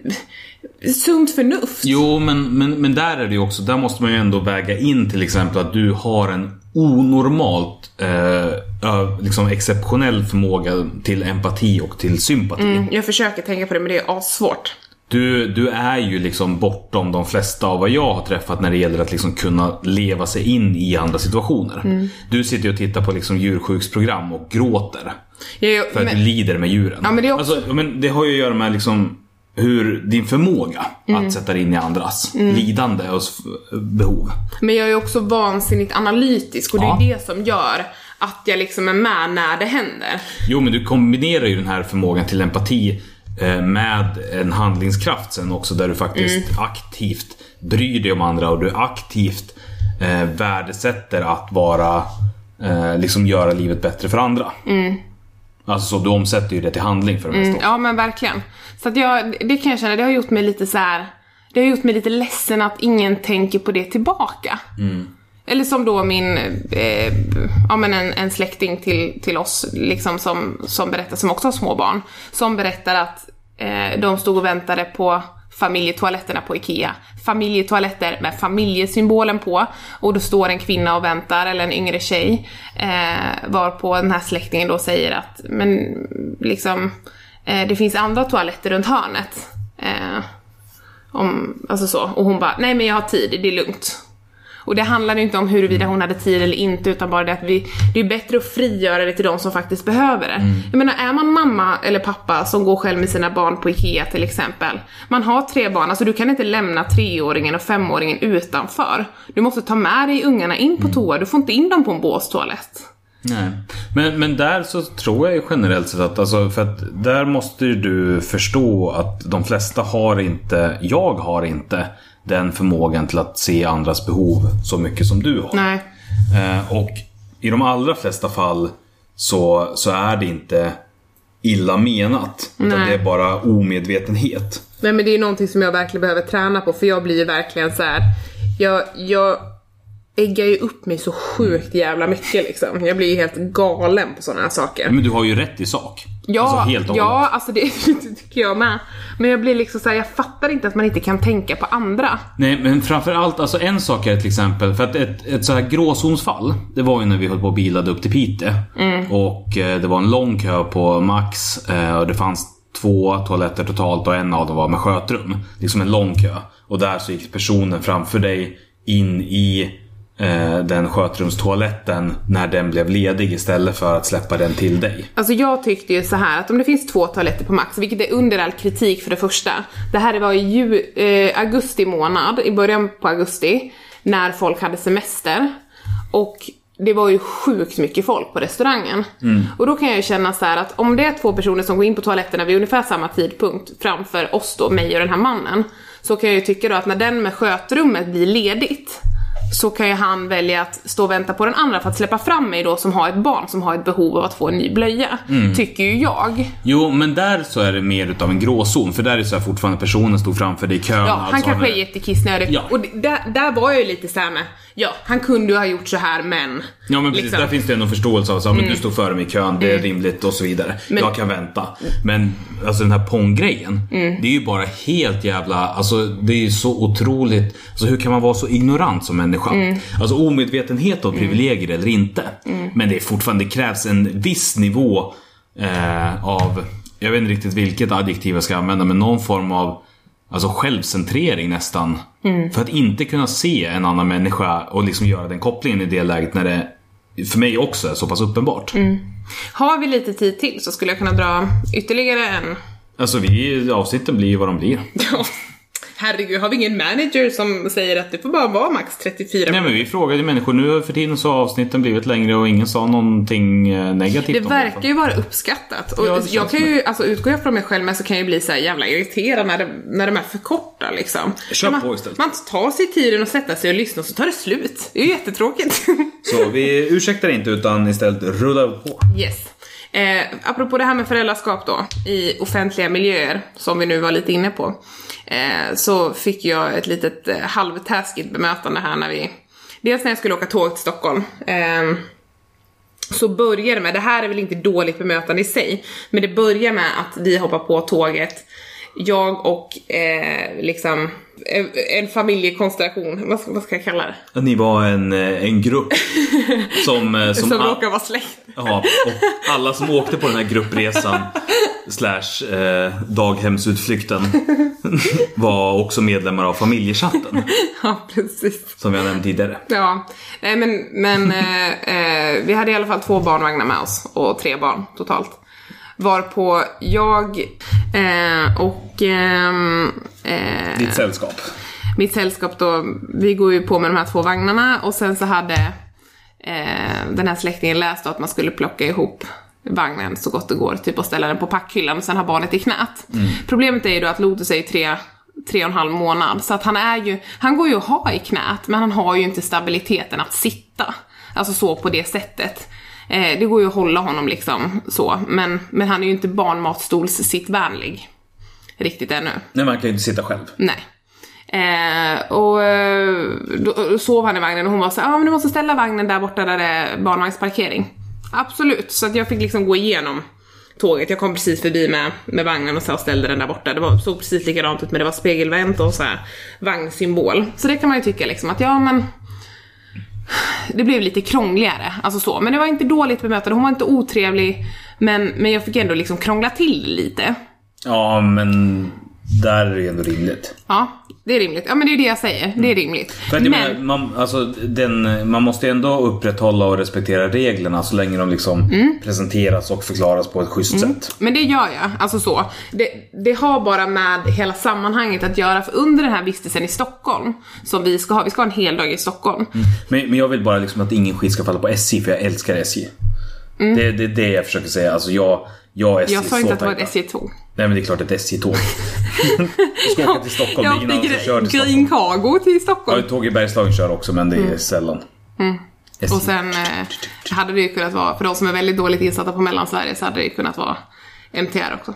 Speaker 2: sunt förnuft.
Speaker 4: Jo, men, men, men där är det ju också, där måste man ju ändå väga in till exempel att du har en onormalt eh, liksom exceptionell förmåga till empati och till sympati.
Speaker 2: Mm, jag försöker tänka på det men det är assvårt.
Speaker 4: Du, du är ju liksom bortom de flesta av vad jag har träffat när det gäller att liksom kunna leva sig in i andra situationer.
Speaker 2: Mm.
Speaker 4: Du sitter ju och tittar på liksom djursjuksprogram och gråter.
Speaker 2: Jag, jag,
Speaker 4: För att
Speaker 2: men,
Speaker 4: du lider med djuren.
Speaker 2: Ja, men det är också-
Speaker 4: alltså, men det har ju att göra med liksom hur din förmåga
Speaker 2: Mm.
Speaker 4: att sätta dig in i andras lidande och behov.
Speaker 2: men jag är också vansinnigt analytisk och det
Speaker 4: Ja.
Speaker 2: är det som gör att jag liksom är med när det händer.
Speaker 4: Jo, men du kombinerar ju den här förmågan till empati med en handlingskraft sen också där du faktiskt
Speaker 2: Mm.
Speaker 4: aktivt bryr dig om andra och du aktivt eh, värdesätter att vara, eh, liksom göra livet bättre för andra. Alltså så, du omsätter ju det till handling för det.
Speaker 2: Mm, ja men verkligen. Så att jag, det kan jag känna, det har gjort mig lite så här. Det har gjort mig lite ledsen att ingen tänker på det tillbaka. Eller som då min, eh, ja men en, en släkting till, till oss liksom som, som berättar, som också har små barn. Som berättar att eh, de stod och väntade på familjetoaletterna på IKEA. Familjetoaletter med familjesymbolen på. Och då står en kvinna och väntar, eller en yngre tjej. Eh, varpå den här släktingen då säger att, men liksom, eh, det finns andra toaletter runt hörnet. Eh, om, alltså så. Och hon bara, nej men jag har tid, det är lugnt. Och det handlar inte om huruvida hon hade tid eller inte utan bara det att vi, det är bättre att frigöra det till de som faktiskt behöver det. Jag menar är man mamma eller pappa som går själv med sina barn på IKEA till exempel. Man har tre barn, alltså du kan inte lämna treåringen och femåringen utanför. Du måste ta med dig ungarna in på toa, du får inte in dem på en båstoalett.
Speaker 4: Nej. Men, men där så tror jag ju generellt sett att, alltså, för att där måste ju du förstå att de flesta har inte, jag har inte den förmågan till att se andras behov så mycket som du har.
Speaker 2: Nej.
Speaker 4: Eh, och i de allra flesta fall så, så är det inte illa menat. Utan
Speaker 2: Nej.
Speaker 4: det är bara omedvetenhet.
Speaker 2: Nej men det är någonting som jag verkligen behöver träna på för jag blir ju verkligen så här. Jag, jag äggar ju upp mig så sjukt jävla mycket liksom. Jag blir ju helt galen på sådana här saker.
Speaker 4: Men du har ju rätt i sak.
Speaker 2: Ja,
Speaker 4: alltså helt och hållet.
Speaker 2: ja alltså det, det tycker jag med. Men jag blir liksom så här, jag fattar inte att man inte kan tänka på andra.
Speaker 4: Nej, men framförallt, alltså en sak är till exempel, för att ett, ett så här gråzonsfall, det var ju när vi höll på och bilade upp till Piteå. Och eh, det var en lång kö på Max eh, och det fanns två toaletter totalt och en av dem var med skötrum. Liksom en lång kö. Och där så gick personen framför dig in i eh, den skötrumstoaletten när den blev ledig istället för att släppa den till dig.
Speaker 2: Alltså jag tyckte ju så här att om det finns två toaletter på Max, vilket är under all kritik för det första. Det här var i ju, eh, augusti månad, i början på augusti, när folk hade semester. Och det var ju sjukt mycket folk på restaurangen. Och då kan jag ju känna så att om det är två personer som går in på toaletterna vid ungefär samma tidpunkt framför oss då, mig och den här mannen. Så kan jag ju tycka då att när den med skötrummet blir ledigt så kan ju han välja att stå och vänta på den andra för att släppa fram mig då som har ett barn som har ett behov av att få en ny blöja. Tycker ju jag.
Speaker 4: Jo, men där så är det mer utav en gråzon. För där är det så här fortfarande personen stod framför dig i kön.
Speaker 2: Ja,
Speaker 4: alltså
Speaker 2: han kanske
Speaker 4: är-
Speaker 2: är jättekissnödig.
Speaker 4: Ja.
Speaker 2: Och där, där var jag ju lite såhär med, ja, han kunde ju ha gjort så här men...
Speaker 4: Ja men precis,
Speaker 2: liksom.
Speaker 4: där finns det ändå förståelse av att du står före mig i kön, det är rimligt och så vidare.
Speaker 2: Men-
Speaker 4: jag kan vänta. Men alltså den här ponggrejen, det är ju bara helt jävla, alltså det är ju så otroligt, alltså hur kan man vara så ignorant som människa? Alltså omedvetenhet om privilegier eller inte. Men det är fortfarande, det krävs en viss nivå eh, av, jag vet inte riktigt vilket adjektiv jag ska använda, men någon form av Alltså självcentrering nästan. För att inte kunna se en annan människa och liksom göra den kopplingen i det läget när det för mig också är så pass uppenbart.
Speaker 2: Har vi lite tid till så skulle jag kunna dra ytterligare en
Speaker 4: Alltså vi, avsnitten blir ju vad de blir.
Speaker 2: Herregud, har vi ingen manager som säger att det får bara vara max 34
Speaker 4: Nej men vi frågade ju människor, nu för tiden så har avsnitten blivit längre och ingen sa någonting eh, negativt
Speaker 2: Det
Speaker 4: om
Speaker 2: verkar ju vara uppskattat. Och
Speaker 4: Ja, det
Speaker 2: jag kan ju, alltså utgår jag från mig själv med så kan jag ju bli så här jävla irriterad när, det, när de är för korta liksom.
Speaker 4: Kör
Speaker 2: man,
Speaker 4: på istället.
Speaker 2: Man tar sig tiden att sätta sig och lyssna och så tar det slut. Det är ju jättetråkigt.
Speaker 4: Så vi ursäktar inte utan istället rullar på.
Speaker 2: yes. Eh, apropå det här med föräldraskap då, i offentliga miljöer, som vi nu var lite inne på. Eh, så fick jag ett litet eh, halvtaskigt bemötande här när vi... Dels när jag skulle åka tåg till Stockholm. Eh, så börjar det med, det här är väl inte dåligt bemötande i sig, men det börjar med att vi hoppar på tåget, jag och eh, liksom en, familjekonstellation, vad ska, vad ska jag kalla det?
Speaker 4: Ni var en, eh, en grupp som... eh,
Speaker 2: Som,
Speaker 4: Som, all-
Speaker 2: råkar vara släkt.
Speaker 4: ja, och alla som åkte på den här gruppresan slash eh, daghemsutflykten var också medlemmar av familjechatten
Speaker 2: ja, precis.
Speaker 4: som har nämnt tidigare.
Speaker 2: Ja, nej men, men eh, eh, vi hade i alla fall två barnvagnar med oss och tre barn totalt. Varpå jag eh, och ehm, eh,
Speaker 4: Ditt sällskap.
Speaker 2: mitt sällskap då, vi går ju på med de här två vagnarna och sen så hade eh, den här släktingen läst att man skulle plocka ihop vagnen så gott det går, typ och ställa den på packhyllan och sen ha barnet i knät. Problemet är ju då att Lotus är ju tre, tre och en halv månad så att han är ju, han går ju att ha i knät men han har ju inte stabiliteten att sitta. Alltså så på det sättet. Eh, det går ju att hålla honom liksom så, men, men han är ju inte barnmatstolssittvänlig riktigt ännu.
Speaker 4: Nej man kan ju inte sitta själv.
Speaker 2: Nej. Eh, och eh, då, då sov han i vagnen och hon var så ja ah, men du måste ställa vagnen där borta där det är barnvagnsparkering. Absolut, så att jag fick liksom gå igenom tåget. Jag kom precis förbi med, med vagnen och så ställde den där borta. Det var, såg precis likadant ut men det var spegelvänt och så här vagnsymbol. Så det kan man ju tycka liksom att ja men det blev lite krångligare, alltså så. Men det var inte dåligt bemötande, hon var inte otrevlig. Men, men jag fick ändå liksom krångla till lite.
Speaker 4: Ja men där är det ändå rimligt.
Speaker 2: Ja, det är rimligt. Ja men det är det jag säger, det är rimligt.
Speaker 4: För att jag menar,
Speaker 2: Men,
Speaker 4: man, alltså, den, man måste ju ändå upprätthålla och respektera reglerna så länge de liksom
Speaker 2: Mm.
Speaker 4: presenteras och förklaras på ett schysst sätt.
Speaker 2: men det gör jag, alltså så. Det, det har bara med hela sammanhanget att göra, för under den här vistelsen i Stockholm, som vi ska ha, vi ska ha en hel dag i Stockholm.
Speaker 4: Men, men jag vill bara liksom att ingen skit ska falla på SJ för jag älskar SJ. Det, det är det jag försöker säga. Alltså jag, jag och SJ
Speaker 2: Mm. Jag sa
Speaker 4: är
Speaker 2: inte att det var ett
Speaker 4: tajta.
Speaker 2: SJ-tåg.
Speaker 4: Nej men det är klart ett SJ-tåg. du ska åka till Stockholm, det är
Speaker 2: Jag
Speaker 4: ingen annan som kör till
Speaker 2: Green
Speaker 4: Stockholm.
Speaker 2: Cargo till
Speaker 4: Ja,
Speaker 2: Stockholm.
Speaker 4: tåg i Bergslagen kör också men det är
Speaker 2: Mm.
Speaker 4: sällan. SJ.
Speaker 2: Och sen eh, hade det ju kunnat vara, för de som är väldigt dåligt insatta på Mellansverige så hade det ju kunnat vara MTR också.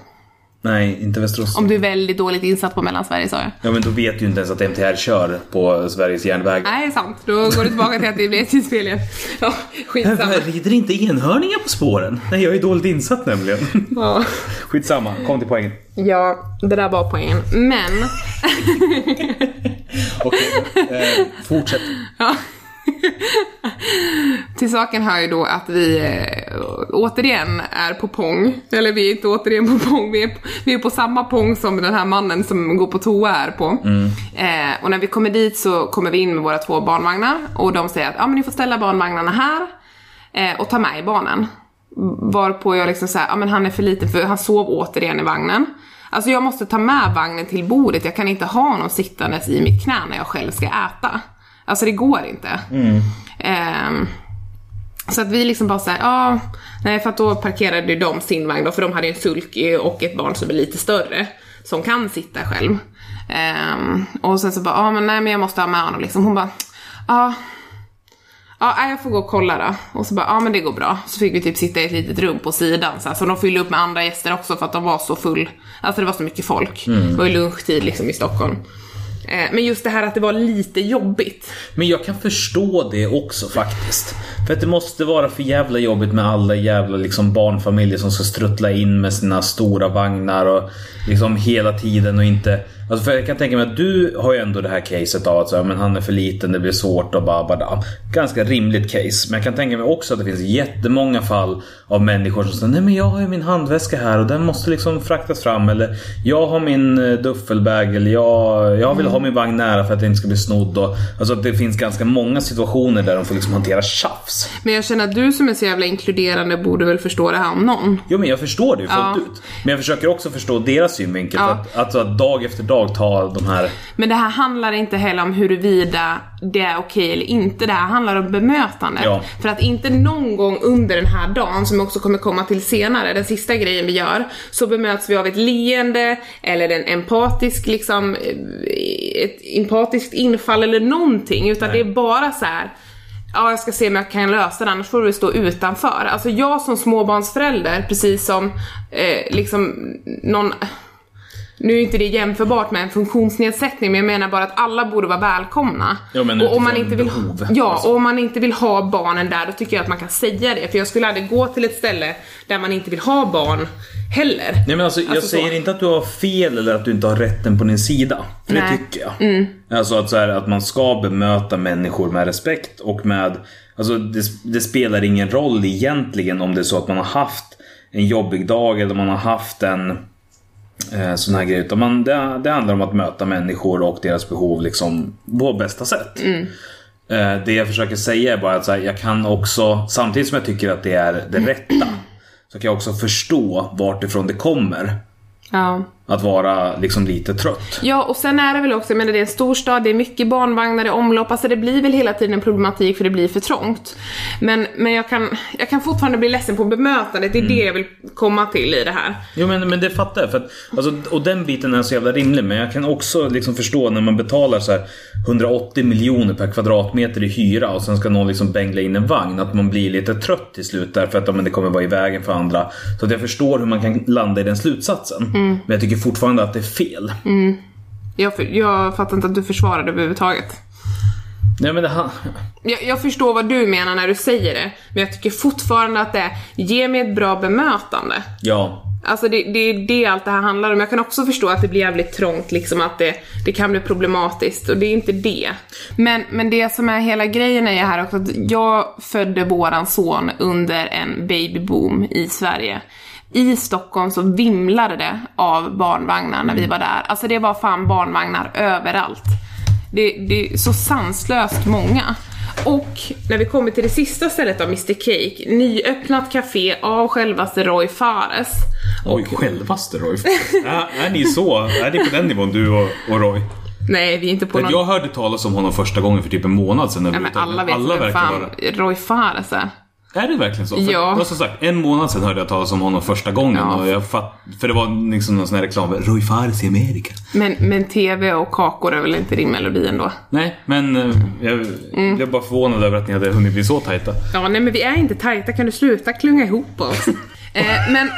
Speaker 4: Nej, inte Västerås.
Speaker 2: Om du är väldigt dåligt insatt på Mellansverige sa jag.
Speaker 4: Ja men då vet du ju inte ens att MTR kör på Sveriges järnväg.
Speaker 2: Nej, sant. Då går du tillbaka till att det blir SJ-spel igen. Ja, skitsamma.
Speaker 4: Rider inte enhörningar på spåren? Nej, jag är dåligt insatt nämligen.
Speaker 2: Ja.
Speaker 4: Skitsamma, kom till poängen.
Speaker 2: ja, det där var poängen. Men,
Speaker 4: Okej, eh, fortsätt.
Speaker 2: till saken hör ju då att vi eh, återigen är på pong. Eller vi är inte återigen på pong, vi är, vi är på samma pong som den här mannen som går på toa är på. Eh, och när vi kommer dit så kommer vi in med våra två barnvagnar och de säger att ja men ni får ställa barnvagnarna här eh, och ta med i barnen. Varpå jag liksom säger, ja men han är för liten för han sov återigen i vagnen. Alltså jag måste ta med vagnen till bordet, jag kan inte ha honom sittandes i mitt knä när jag själv ska äta. Alltså det går inte. Ehm, så att vi liksom bara såhär, ja, nej för att då parkerade de sin vagn då, för de hade en sulky och ett barn som är lite större, som kan sitta själv. Ehm, och sen så bara, ja men nej men jag måste ha med honom liksom. Hon bara, ja, Ja, nej, jag får gå och kolla då. Och så bara, ja men det går bra. Så fick vi typ sitta i ett litet rum på sidan så, här, så de fyllde upp med andra gäster också för att de var så full. Alltså det var så mycket folk. Det var ju lunchtid liksom i Stockholm. Eh, men just det här att det var lite jobbigt.
Speaker 4: Men jag kan förstå det också faktiskt. För att det måste vara för jävla jobbigt med alla jävla liksom barnfamiljer som ska struttla in med sina stora vagnar och liksom hela tiden och inte... Alltså för jag kan tänka mig att du har ju ändå det här caset av att så, här, men han är för liten, det blir svårt och bara, bara Ganska rimligt case. Men jag kan tänka mig också att det finns jättemånga fall av människor som säger Nej men jag har ju min handväska här och den måste liksom fraktas fram. Eller jag har min eh, duffelbag eller jag, jag vill ha ha min vagn nära för att jag inte ska bli snodd. Och, alltså det finns ganska många situationer där de får liksom hantera tjafs.
Speaker 2: Men jag känner att du som är så jävla inkluderande borde väl förstå det här om någon.
Speaker 4: Jo men jag förstår det ju fullt
Speaker 2: Ja.
Speaker 4: ut. Men jag försöker också förstå deras synvinkel.
Speaker 2: Ja.
Speaker 4: Att, alltså att dag efter dag ta de här...
Speaker 2: Men det här handlar inte heller om huruvida det är okej eller inte. Det här handlar om bemötandet.
Speaker 4: Ja.
Speaker 2: För att inte någon gång under den här dagen, som också kommer komma till senare, den sista grejen vi gör, så bemöts vi av ett leende eller en empatisk liksom, eh, ett empatiskt infall eller någonting. Utan
Speaker 4: Nej.
Speaker 2: det är bara så här. Ja, jag ska se om jag kan lösa det, annars får du stå utanför. Alltså jag som småbarnsförälder, precis som eh, liksom någon nu är inte det jämförbart med en funktionsnedsättning, men jag menar bara att alla borde vara välkomna.
Speaker 4: Ja, men
Speaker 2: och om man inte vill,
Speaker 4: behov,
Speaker 2: ja,
Speaker 4: alltså.
Speaker 2: och om man inte vill ha barnen där, då tycker jag att man kan säga det. För jag skulle aldrig gå till ett ställe där man inte vill ha barn heller.
Speaker 4: Nej men alltså, jag
Speaker 2: Alltså så.
Speaker 4: säger inte att du har fel eller att du inte har rätten på din sida. För det
Speaker 2: Nej.
Speaker 4: tycker jag. Alltså att, så här, att man ska bemöta människor med respekt och med... Alltså det, det spelar ingen roll egentligen om det är så att man har haft en jobbig dag eller man har haft en eh, sån här grej. Utan man, det, det handlar om att möta människor och deras behov liksom på bästa sätt. Eh, det jag försöker säga är bara att här, jag kan också, samtidigt som jag tycker att det är det rätta, så kan jag också förstå vart ifrån det kommer.
Speaker 2: Ja.
Speaker 4: Att vara liksom lite trött.
Speaker 2: Ja, och sen är det väl också, jag menar det är en storstad, det är mycket barnvagnar i omlopp, alltså det blir väl hela tiden en problematik för det blir för trångt. Men, men jag, kan, jag kan fortfarande bli ledsen på bemötandet, det är det jag vill komma till i det här.
Speaker 4: Jo men, men det fattar jag. För att, alltså, och den biten är så jävla rimlig. Men jag kan också liksom förstå när man betalar så här 180 miljoner per kvadratmeter i hyra och sen ska någon liksom bängla in en vagn. Att man blir lite trött till slut därför att ja, men det kommer vara i vägen för andra. Så att jag förstår hur man kan landa i den slutsatsen. Men jag tycker fortfarande att det är fel.
Speaker 2: Jag, för, jag fattar inte att du försvarar det överhuvudtaget.
Speaker 4: Nej men det ha-
Speaker 2: Jag, jag förstår vad du menar när du säger det, men jag tycker fortfarande att det är, ge mig ett bra bemötande.
Speaker 4: Ja.
Speaker 2: Alltså det, det är det allt det här handlar om. Jag kan också förstå att det blir jävligt trångt, liksom att det, det kan bli problematiskt och det är inte det. Men, men det som är hela grejen är ju här också att jag födde våran son under en babyboom i Sverige. I Stockholm så vimlade det av barnvagnar när vi var där. Alltså det var fan barnvagnar överallt. Det, det är så sanslöst många. Och när vi kommer till det sista stället av Mr Cake, nyöppnat café av självaste Roy Fares.
Speaker 4: Oj, självaste Roy. är, är ni så? Är ni på den nivån du och, och Roy?
Speaker 2: Nej, vi är inte på
Speaker 4: För
Speaker 2: någon...
Speaker 4: jag hörde talas om honom första gången för typ en månad sedan.
Speaker 2: Ja, men alla vet
Speaker 4: alla
Speaker 2: vem fan
Speaker 4: vara...
Speaker 2: Roy Fares är.
Speaker 4: Är det verkligen så? För,
Speaker 2: Ja.
Speaker 4: som sagt, en månad sedan hörde jag talas om honom första gången.
Speaker 2: Ja.
Speaker 4: Och jag fatt, för det var liksom någon sån här reklam. Roy Fares i Amerika.
Speaker 2: Men, men TV och kakor är väl inte din melodi ändå?
Speaker 4: Nej, men eh, jag
Speaker 2: Mm.
Speaker 4: blev bara förvånad över att ni hade hunnit bli så tajta.
Speaker 2: Ja, nej men vi är inte tajta, kan du sluta klunga ihop oss? eh, men,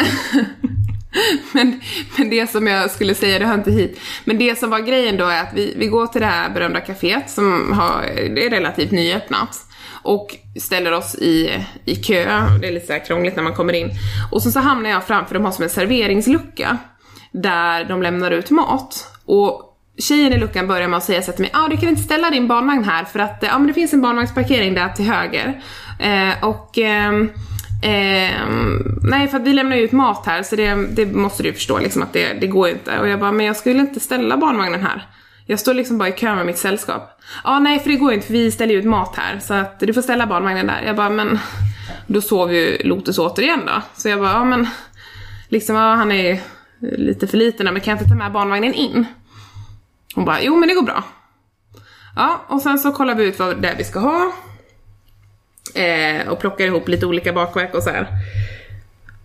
Speaker 2: men, men det som jag skulle säga, det hör inte hit. Men det som var grejen då är att vi, vi går till det här berömda kaféet som har, det är relativt nyöppnat. Och ställer oss i, i kö, det är lite så här krångligt när man kommer in. Och så, så hamnar jag framför, de har som en serveringslucka. Där de lämnar ut mat. Och Tjejen i luckan börjar med att säga så till mig, ah, du kan inte ställa din barnvagn här för att eh, ja, men det finns en barnvagnsparkering där till höger. Eh, och eh, eh, nej, för att vi lämnar ju ut mat här så det, det måste du förstå liksom att det, det går ju inte. Och jag bara, men jag skulle inte ställa barnvagnen här. Jag står liksom bara i kö med mitt sällskap. Ja, ah, nej för det går ju inte för vi ställer ju ut mat här så att du får ställa barnvagnen där. Jag bara, men då sov ju Lotus återigen då. Så jag bara, ja men liksom, ja, han är ju lite för liten men kan jag inte ta med barnvagnen in? Hon bara, jo men det går bra. Ja, och sen så kollar vi ut vad det är vi ska ha. Eh, och plockar ihop lite olika bakverk och så här.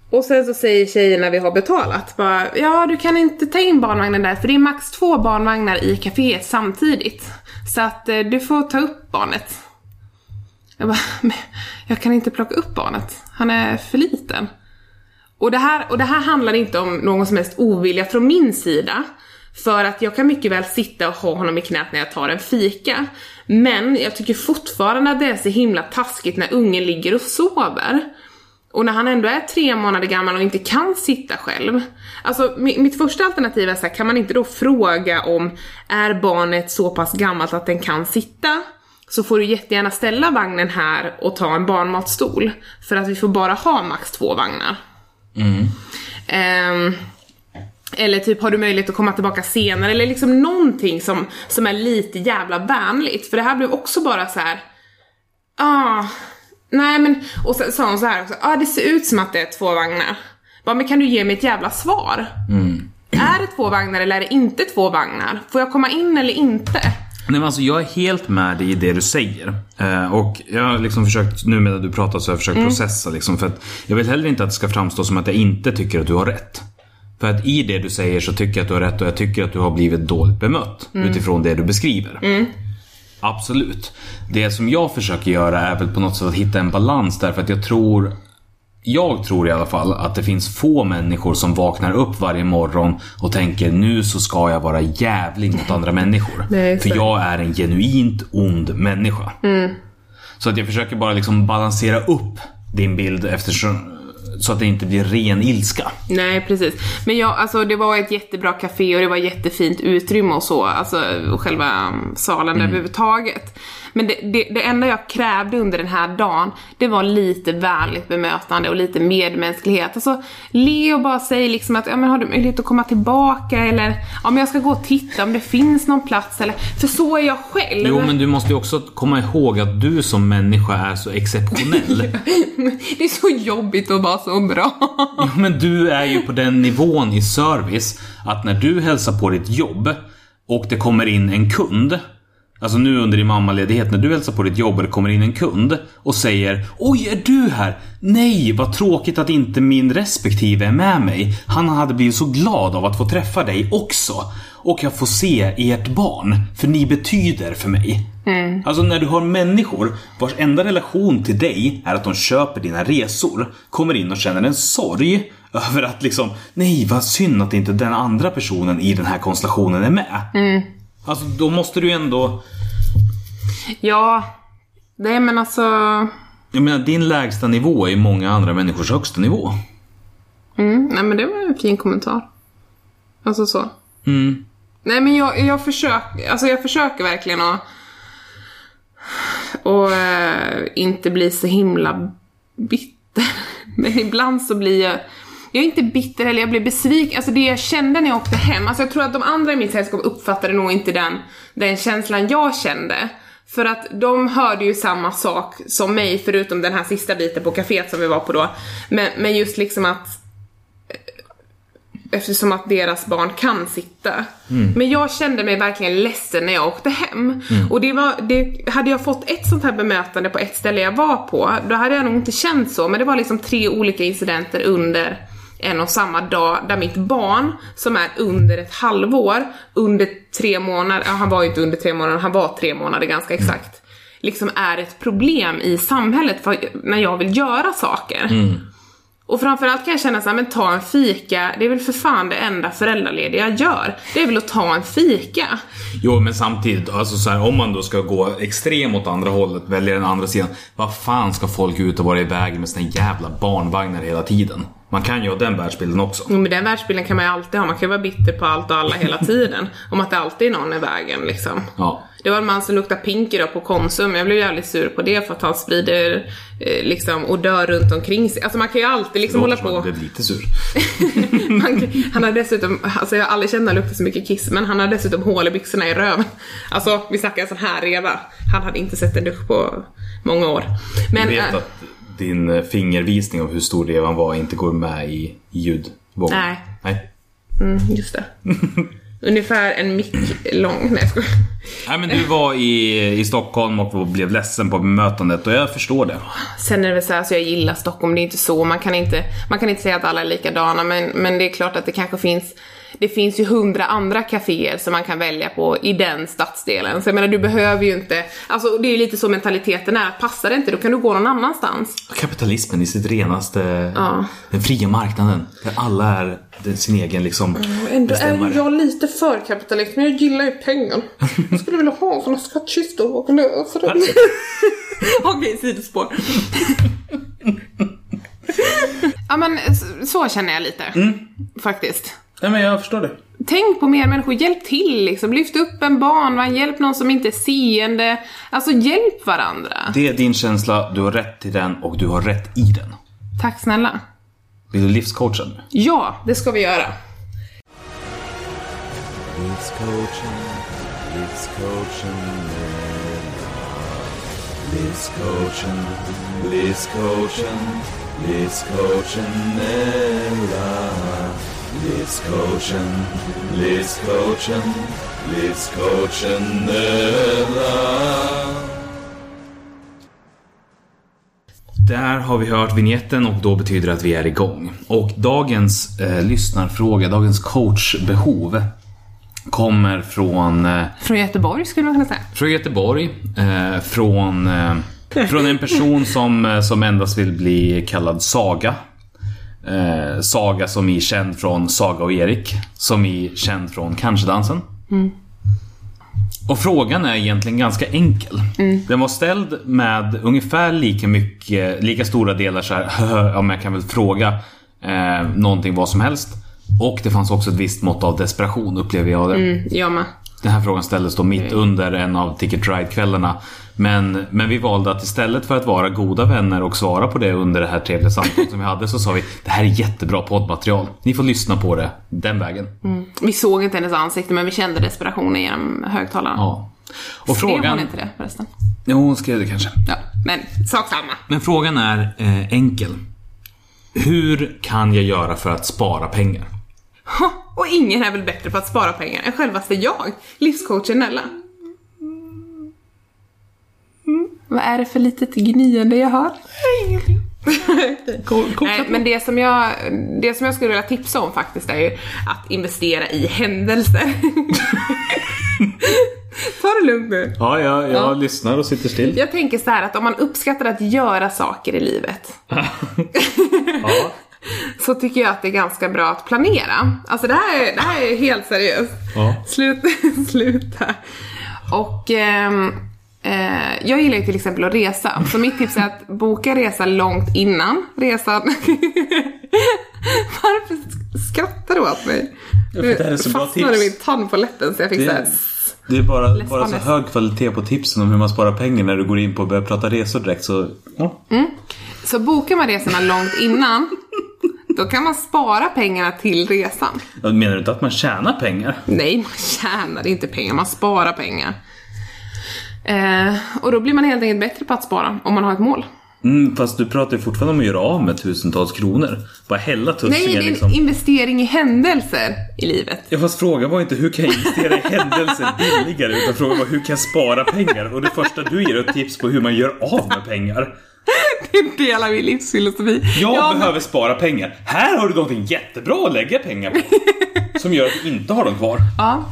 Speaker 2: Och sen så säger tjejerna vi har betalat bara, ja du kan inte ta in barnvagnen där för det är max två barnvagnar i kaféet samtidigt. Så att eh, du får ta upp barnet. Jag bara, men jag kan inte plocka upp barnet. Han är för liten. Och det, här, och det här handlar inte om någon som helst ovilja från min sida. För att jag kan mycket väl sitta och ha honom i knät när jag tar en fika. Men jag tycker fortfarande att det är så himla taskigt när ungen ligger och sover. Och när han ändå är tre månader gammal och inte kan sitta själv. Alltså mi- mitt första alternativ är så här, kan man inte då fråga om är barnet så pass gammalt att den kan sitta? Så får du jättegärna ställa vagnen här och ta en barnmatstol. För att vi får bara ha max två vagnar. Ehm, Eller typ har du möjlighet att komma tillbaka senare eller liksom någonting som, som är lite jävla vänligt. För det här blev också bara så här. ah, nej men, och sen sa hon så här också, ah det ser ut som att det är två vagnar. Bara, men kan du ge mig ett jävla svar? Är det två vagnar eller är det inte två vagnar? Får jag komma in eller inte?
Speaker 4: Nej, men alltså, jag är helt med dig i det du säger. Eh, och jag har liksom försökt, nu medan du pratar så har jag försökt processa liksom. För att jag vill heller inte att det ska framstå som att jag inte tycker att du har rätt. För att i det du säger så tycker jag att du har rätt och jag tycker att du har blivit dåligt bemött. Utifrån det du beskriver. Absolut. Det som jag försöker göra är väl på något sätt att hitta en balans därför att jag tror jag tror i alla fall att det finns få människor som vaknar upp varje morgon och tänker nu så ska jag vara jävlig mot andra människor.
Speaker 2: Nej,
Speaker 4: För jag är en genuint ond människa. Så att jag försöker bara liksom balansera upp din bild eftersom så att det inte blir ren ilska.
Speaker 2: Nej, precis. Men jag, alltså det var ett jättebra café och det var jättefint utrymme och så, alltså själva salen överhuvudtaget. Men det, det, det enda jag krävde under den här dagen, det var lite vänligt bemötande och lite medmänsklighet. Alltså, le och bara säg liksom att, ja men har du möjlighet att komma tillbaka eller, ja men jag ska gå och titta om det finns någon plats eller, för så är jag själv.
Speaker 4: Jo men du måste ju också komma ihåg att du som människa är så exceptionell.
Speaker 2: Det är så jobbigt att vara så bra.
Speaker 4: Ja, men du är ju på den nivån i service att när du hälsar på ditt jobb och det kommer in en kund Alltså nu under din mammaledighet när du hälsar på ditt jobb och det kommer in en kund och säger Oj, är du här? Nej, vad tråkigt att inte min respektive är med mig. Han hade blivit så glad av att få träffa dig också. Och jag får se ert barn, för ni betyder för mig. Alltså när du har människor vars enda relation till dig är att de köper dina resor, kommer in och känner en sorg över att liksom, nej vad synd att inte den andra personen i den här konstellationen är med. Alltså då måste du ju ändå,
Speaker 2: Ja, nej men alltså,
Speaker 4: jag menar din lägsta nivå är många andra människors högsta nivå.
Speaker 2: mm, nej men det var en fin kommentar. Alltså så.
Speaker 4: Mm.
Speaker 2: Nej men jag, jag försöker, alltså jag försöker verkligen att och eh, inte bli så himla bitter. Men ibland så blir jag, jag är inte bitter eller jag blir besviken. Alltså det jag kände när jag åkte hem, alltså jag tror att de andra i mitt sällskap uppfattade nog inte den, den känslan jag kände. För att de hörde ju samma sak som mig, förutom den här sista biten på kaféet som vi var på då. Men, men just liksom att eftersom att deras barn kan sitta. Men jag kände mig verkligen ledsen när jag åkte hem. Och det var, det, hade jag fått ett sånt här bemötande på ett ställe jag var på, då hade jag nog inte känt så. Men det var liksom tre olika incidenter under en och samma dag där mitt barn, som är under ett halvår, under tre månader, ja han var ju inte under tre månader, han var tre månader ganska exakt, liksom är ett problem i samhället för, när jag vill göra saker. Och framförallt kan jag känna såhär, men ta en fika, det är väl för fan det enda föräldralediga jag gör. Det är väl att ta en fika.
Speaker 4: Jo men samtidigt, alltså så här, om man då ska gå extrem åt andra hållet, välja den andra sidan. Vad fan ska folk ut och vara iväg med sina jävla barnvagnar hela tiden? Man kan ju ha den världsbilden också.
Speaker 2: Jo, men den världsbilden kan man ju alltid ha, man kan ju vara bitter på allt och alla hela tiden. Om att det alltid är någon i vägen liksom.
Speaker 4: Ja.
Speaker 2: Det var en man som luktade pinky då på Konsum, jag blev jävligt sur på det för att han sprider eh, liksom odör runt omkring sig. Alltså man kan ju alltid liksom hålla på.
Speaker 4: jag blev lite sur.
Speaker 2: Kan- han har dessutom, alltså jag har aldrig känt luktar så mycket kiss, men han har dessutom hål i byxorna i röven. Alltså vi snackar en sån här reva. Han hade inte sett en dusch på många år. Men,
Speaker 4: Jag vet
Speaker 2: äh,
Speaker 4: att din eh, fingervisning av hur stor revan var inte går med i ljudvågen.
Speaker 2: Nej.
Speaker 4: Nej.
Speaker 2: mm, just det. Ungefär en mick lång. Nej jag.
Speaker 4: Nej men du var i, i Stockholm och blev ledsen på bemötandet och jag förstår det.
Speaker 2: Sen är det väl så här, så jag gillar Stockholm, det är inte så, man kan inte, man kan inte säga att alla är likadana, men, men det är klart att det kanske finns det finns ju hundra andra kaféer som man kan välja på i den stadsdelen. Så jag menar, du behöver ju inte... Alltså det är ju lite så mentaliteten är. Passar det inte, då kan du gå någon annanstans.
Speaker 4: Kapitalismen i sitt renaste...
Speaker 2: Ja.
Speaker 4: Den fria marknaden. Där alla är sin egen liksom
Speaker 2: Ändå är
Speaker 4: bestämmare.
Speaker 2: ju jag lite för kapitalist, men jag gillar ju pengar. Jag skulle vilja ha såna skattkistor och lösa dem. Okej, sidospår. ja men så, så känner jag lite. Faktiskt.
Speaker 4: Nej men jag förstår det.
Speaker 2: Tänk på mer människor, hjälp till liksom. Lyft upp en barnvagn, hjälp någon som inte är seende. Alltså hjälp varandra.
Speaker 4: Det är din känsla, du har rätt till den och du har rätt i den.
Speaker 2: Tack snälla.
Speaker 4: Vill du livscoacha nu?
Speaker 2: Ja, det ska vi göra.
Speaker 4: Livscoachen, livscoachen Livscoachen, livscoachen, livscoachen Livscoachen, livscoachen, livscoachen Där har vi hört vignetten och då betyder det att vi är igång. Och dagens eh, lyssnarfråga, dagens coachbehov kommer från, eh,
Speaker 2: Från Göteborg skulle man kunna säga.
Speaker 4: från Göteborg. Eh, från, eh, från en person som, eh, som endast vill bli kallad Saga. Eh, Saga som är känd från Saga och Erik. Som är känd från Kanske-dansen. Och frågan är egentligen ganska enkel. Den var ställd med ungefär lika mycket, lika stora delar så här, ja men jag kan väl fråga eh, någonting vad som helst. Och det fanns också ett visst mått av desperation upplever jag det.
Speaker 2: Mm, jag med.
Speaker 4: Den här frågan ställdes då mitt under en av Ticket Ride-kvällarna. Men, men vi valde att istället för att vara goda vänner och svara på det under det här trevliga samtalet som vi hade så sa vi det här är jättebra poddmaterial. Ni får lyssna på det den vägen.
Speaker 2: Vi såg inte hennes ansikte men vi kände desperationen genom högtalarna.
Speaker 4: Ja. Och
Speaker 2: Skrev
Speaker 4: frågan...
Speaker 2: hon inte det förresten?
Speaker 4: Jo, hon skrev det kanske.
Speaker 2: Ja, men sak samma.
Speaker 4: Men frågan är eh, enkel. Hur kan jag göra för att spara pengar?
Speaker 2: Ha, och ingen är väl bättre på att spara pengar än självaste jag, livscoachen Nella. Mm, vad är det för litet gnyende jag? Ingenting. Nej, men det som, jag, det som jag skulle vilja tipsa om faktiskt är ju att investera i händelser. Ta det lugnt nu.
Speaker 4: Ja, jag, jag
Speaker 2: Ja.
Speaker 4: lyssnar och sitter still.
Speaker 2: Jag tänker så här att om man uppskattar att göra saker i livet
Speaker 4: Ja.
Speaker 2: så tycker jag att det är ganska bra att planera. Alltså det här är, det här är helt seriöst.
Speaker 4: Ja.
Speaker 2: Sluta, sluta. Och ehm, eh, jag gillar ju till exempel att resa. Så mitt tips är att boka resa långt innan resan. Varför skrattar du åt mig?
Speaker 1: Ja, det är så
Speaker 2: fastnade min tand på läppen så jag fick
Speaker 1: Det-
Speaker 2: så här.
Speaker 1: Det är bara, bara så hög kvalitet på tipsen om hur man sparar pengar när du går in på och börjar prata resor direkt så... Ja.
Speaker 2: Så bokar man resorna långt innan, då kan man spara pengarna till resan.
Speaker 1: Menar du inte att man tjänar pengar?
Speaker 2: Nej, man tjänar inte pengar, man sparar pengar. Eh, och då blir man helt enkelt bättre på att spara om man har ett mål.
Speaker 1: Mm, fast du pratar ju fortfarande om att göra av med tusentals kronor. Bara hälla
Speaker 2: Nej,
Speaker 1: tussingen
Speaker 2: det är en
Speaker 1: liksom.
Speaker 2: investering i händelser i livet.
Speaker 1: Ja, fast frågan var inte hur kan jag investera i händelser billigare utan frågan var hur kan jag spara pengar? Och det första du ger är ett tips på hur man gör av med pengar.
Speaker 2: Det är del av min livsfilosofi.
Speaker 1: Jag
Speaker 2: Ja, men-
Speaker 1: behöver spara pengar. Här har du någonting jättebra att lägga pengar på. Som gör att du inte har dem kvar.
Speaker 2: Ja,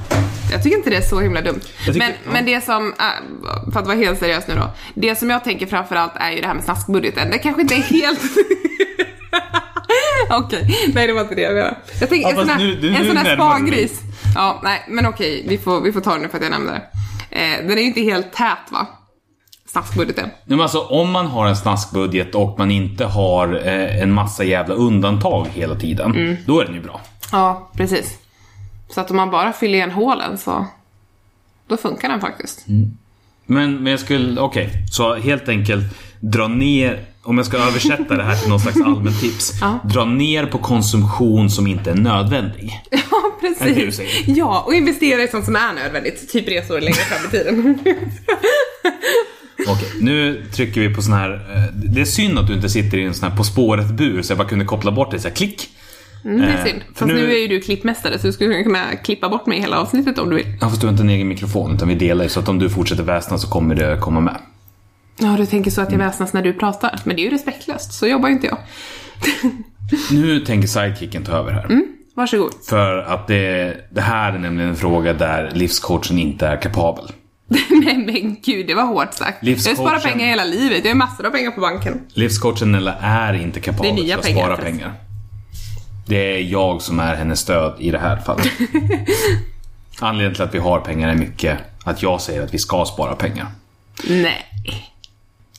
Speaker 2: jag tycker inte det är så himla dumt.
Speaker 1: Tycker-
Speaker 2: Men,
Speaker 1: ja.
Speaker 2: men det som, äh, för att vara helt seriös nu då. Det som jag tänker framförallt är ju det här med snaskbudgeten. Det kanske inte är helt... Okej, nej det var inte det jag menade. Jag tänker
Speaker 1: Ja,
Speaker 2: en sån här,
Speaker 1: nu- nu-
Speaker 2: en sån här spargris. Ja, nej men okej, vi får, vi får ta det nu för att jag nämnde det. Eh, den är ju inte helt tät va? Snaskbudgeten.
Speaker 4: Men alltså, om man har en snaskbudget och man inte har eh, en massa jävla undantag hela tiden, då är den ju bra.
Speaker 2: Ja, precis. Så att om man bara fyller igen hålen så... Då funkar den faktiskt.
Speaker 4: Men, men jag skulle, okej, så helt enkelt dra ner, om jag ska översätta det här till någon slags allmän tips.
Speaker 2: Ja.
Speaker 4: Dra ner på konsumtion som inte är nödvändig.
Speaker 2: Ja, precis. Ja, och investera i sånt som är nödvändigt. Typ resor längre fram i tiden.
Speaker 4: Okej, nu trycker vi på sån här, eh, det är synd att du inte sitter i en sån här På spåret-bur så jag bara kunde koppla bort det så här, klick.
Speaker 2: Mm, det är
Speaker 4: Eh,
Speaker 2: synd. Fast nu...
Speaker 4: nu-
Speaker 2: är ju du klippmästare så du skulle kunna klippa bort mig hela avsnittet om du vill.
Speaker 4: Ja, fast du har inte en egen mikrofon utan vi delar ju så att om du fortsätter väsna så kommer det komma med.
Speaker 2: Ja, du tänker så att jag väsnas när du pratar. Men det är ju respektlöst, så jobbar ju inte jag.
Speaker 4: Nu tänker sidekicken ta över här.
Speaker 2: Varsågod.
Speaker 4: För att det, det här är nämligen en fråga där livscoachen inte är kapabel.
Speaker 2: Nej men gud, det var hårt sagt. Jag
Speaker 4: Livscoachen-
Speaker 2: sparar pengar hela livet, jag har massor av pengar på banken.
Speaker 4: Livscoachen eller är inte kapabel för att
Speaker 2: pengar,
Speaker 4: spara
Speaker 2: förresten.
Speaker 4: pengar. Det är jag som är hennes stöd i det här fallet. Anledningen till att vi har pengar är mycket att jag säger att vi ska spara pengar.
Speaker 2: Nej.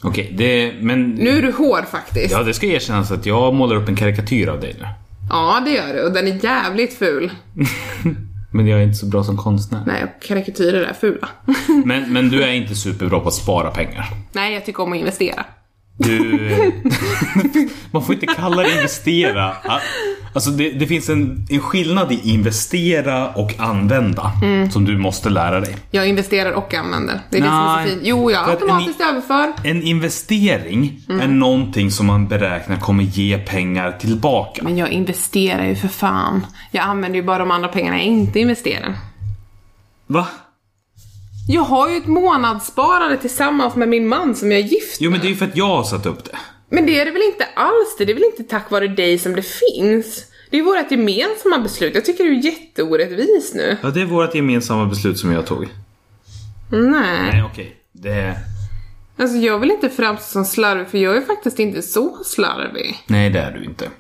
Speaker 4: Okej, det, men...
Speaker 2: Nu är du hård faktiskt.
Speaker 4: Ja, det ska erkännas att jag målar upp en karikatyr av dig nu.
Speaker 2: Ja, det gör du. Och den är jävligt ful.
Speaker 4: Men jag är inte så bra som konstnär.
Speaker 2: Nej, karikatyrer är fula.
Speaker 4: Men, men du är inte superbra på att spara pengar.
Speaker 2: Nej, jag tycker om att investera.
Speaker 4: Du... Man får inte kalla det investera. Alltså det, det finns en, en skillnad i investera och använda. Som du måste lära dig.
Speaker 2: Jag investerar och använder. Det är det som är
Speaker 4: Nej.
Speaker 2: så fint. Jo, jag automatiskt överför.
Speaker 4: En investering är någonting som man beräknar kommer ge pengar tillbaka.
Speaker 2: Men jag investerar ju för fan. Jag använder ju bara de andra pengarna jag inte investerar.
Speaker 4: Va?
Speaker 2: Jag har ju ett månadssparande tillsammans med min man som jag är gift
Speaker 4: Jo men det är ju för att jag har satt upp det.
Speaker 2: Men det är det väl inte alls det? Det är väl inte tack vare dig som det finns? Det är vårt gemensamma beslut. Jag tycker du är jätteorättvis nu.
Speaker 4: Ja, det är vårt gemensamma beslut som jag tog.
Speaker 2: Nej.
Speaker 4: Nej, okej. Det...
Speaker 2: Alltså jag vill inte framstå som slarvig för jag är faktiskt inte så slarvig.
Speaker 4: Nej, det är du inte.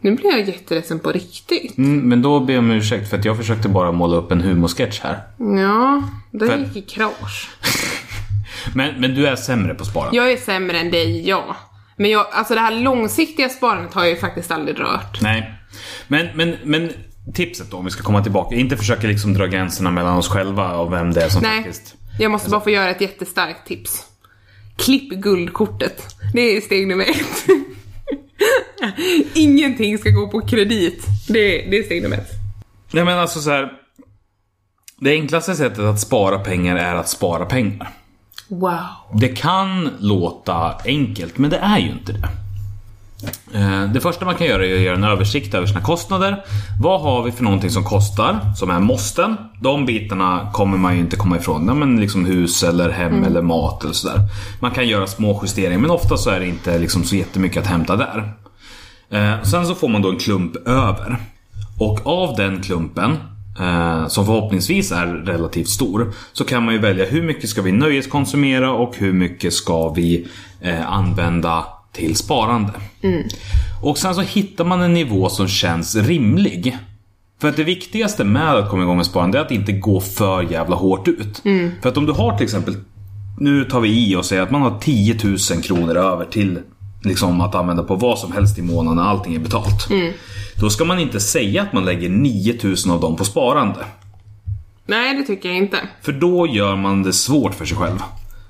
Speaker 2: Nu blir jag jätteledsen på riktigt.
Speaker 4: Mm, men då ber jag om ursäkt för att jag försökte bara måla upp en humorsketch här.
Speaker 2: Ja, det
Speaker 4: För-
Speaker 2: gick i krasch.
Speaker 4: Men, men du är sämre på sparande.
Speaker 2: Jag är sämre än dig, ja. Men jag, alltså det här långsiktiga sparandet har jag ju faktiskt aldrig rört.
Speaker 4: Nej. Men, men, men tipset då, om vi ska komma tillbaka. Inte försöka liksom dra gränserna mellan oss själva och vem det är som
Speaker 2: Nej,
Speaker 4: faktiskt...
Speaker 2: jag måste bara få göra ett jättestarkt tips. Klipp guldkortet. Det är steg nummer ett. Ingenting ska gå på kredit. Det, det är steg nummer ett.
Speaker 4: Nej men alltså så här. Det enklaste sättet att spara pengar är att spara pengar.
Speaker 2: Wow.
Speaker 4: Det kan låta enkelt, men det är ju inte det. Eh, Det första man kan göra är att göra en översikt över sina kostnader. Vad har vi för någonting som kostar, som är måsten? De bitarna kommer man ju inte komma ifrån. Nej, men liksom hus eller hem eller mat eller sådär. Man kan göra små justeringar, men ofta så är det inte liksom så jättemycket att hämta där. Eh, Sen så får man då en klump över. Och av den klumpen, eh, som förhoppningsvis är relativt stor, så kan man ju välja hur mycket ska vi nöjeskonsumera och hur mycket ska vi använda till sparande. Och sen så hittar man en nivå som känns rimlig. För att det viktigaste med att komma igång med sparande är att inte gå för jävla hårt ut. För att om du har till exempel, nu tar vi i och säger att man har 10 000 kronor över till liksom att använda på vad som helst i månaden när allting är betalt. Då ska man inte säga att man lägger 9 000 av dem på sparande.
Speaker 2: Nej, det tycker jag inte.
Speaker 4: För då gör man det svårt för sig själv.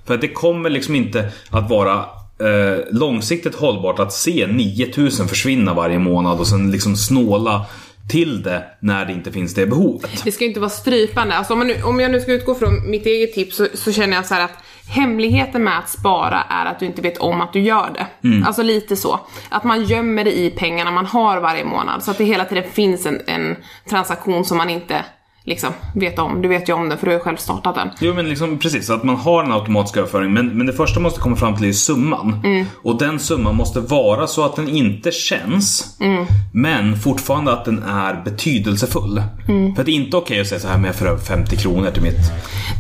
Speaker 4: För att det kommer liksom inte att vara eh, långsiktigt hållbart att se 9000 försvinna varje månad och sen liksom snåla till det när det inte finns det behovet.
Speaker 2: Det ska ju inte vara strypande. Alltså om, man nu, om jag nu ska utgå från mitt eget tips så, så känner jag så att hemligheten med att spara är att du inte vet om att du gör det. Alltså lite så. Att man gömmer det i pengarna man har varje månad så att det hela tiden finns en, en transaktion som man inte liksom vet om. Du vet ju om den för du har ju själv startat den.
Speaker 4: Jo men liksom precis, att man har en automatisk överföring men, men det första man måste komma fram till är summan. Och den summan måste vara så att den inte känns men fortfarande att den är betydelsefull. För att det är inte okej att säga så här men jag för över 50 kronor till mitt...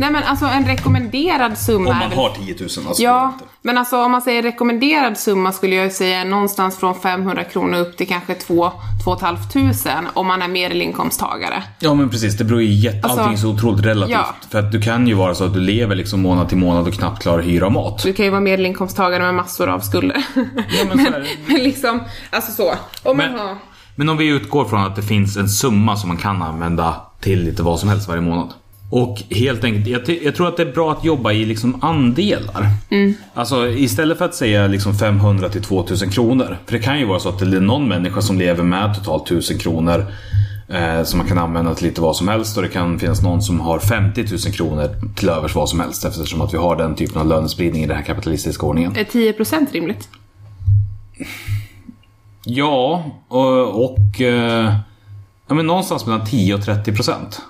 Speaker 2: Nej men alltså en rekommenderad summa
Speaker 4: Om man har 10 000 alltså.
Speaker 2: Ja, men alltså om man säger rekommenderad summa skulle jag säga någonstans från 500 kronor upp till kanske 2 2 500 om man är medelinkomsttagare.
Speaker 4: Ja men precis, det beror ju jätte...
Speaker 2: Alltså,
Speaker 4: allting är så otroligt relativt.
Speaker 2: ja.
Speaker 4: För att du kan ju vara så att du lever liksom månad till månad och knappt klarar hyra och mat.
Speaker 2: Du kan ju vara medelinkomsttagare med massor av skulder.
Speaker 4: Ja, men
Speaker 2: men, men liksom, alltså så. Om
Speaker 4: Men-
Speaker 2: har...
Speaker 4: Men om vi utgår från att det finns en summa som man kan använda till lite vad som helst varje månad. Och helt enkelt, jag, jag tror att det är bra att jobba i liksom andelar. Alltså istället för att säga liksom 500 till 2000 kronor. För det kan ju vara så att det är någon människa som lever med totalt 1000 kronor. Eh, som man kan använda till lite vad som helst. Och det kan finnas någon som har 50 000 kronor till övers vad som helst. Eftersom att vi har den typen av lönespridning i den här kapitalistiska ordningen.
Speaker 2: Är 10% rimligt?
Speaker 4: Ja, och, och eh, ja, men någonstans mellan 10 och 30 procent.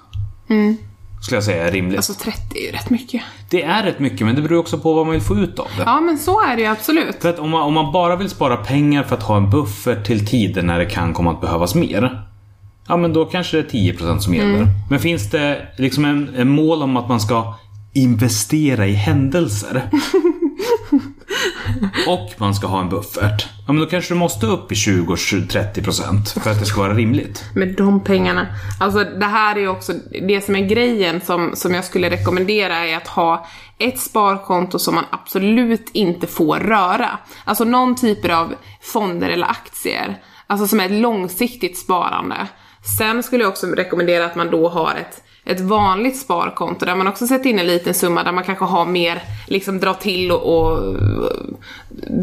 Speaker 4: Skulle jag säga är rimligt.
Speaker 2: Alltså 30 är ju rätt mycket.
Speaker 4: det är rätt mycket, men det beror också på vad man vill få ut av det.
Speaker 2: Ja men så är det ju absolut.
Speaker 4: För att om man, om man bara vill spara pengar för att ha en buffert till tider när det kan komma att behövas mer. Ja, men då kanske det är 10% som gäller. Men finns det liksom en, en mål om att man ska investera i händelser? och man ska ha en buffert. Ja, men då kanske du måste upp i 20-30% för att det ska vara rimligt.
Speaker 2: med de pengarna. Alltså det här är ju också det som är grejen som, som jag skulle rekommendera är att ha ett sparkonto som man absolut inte får röra. Alltså någon typ av fonder eller aktier. Alltså som är ett långsiktigt sparande. Sen skulle jag också rekommendera att man då har ett ett vanligt sparkonto där man också sätter in en liten summa där man kanske har mer, liksom dra till och, och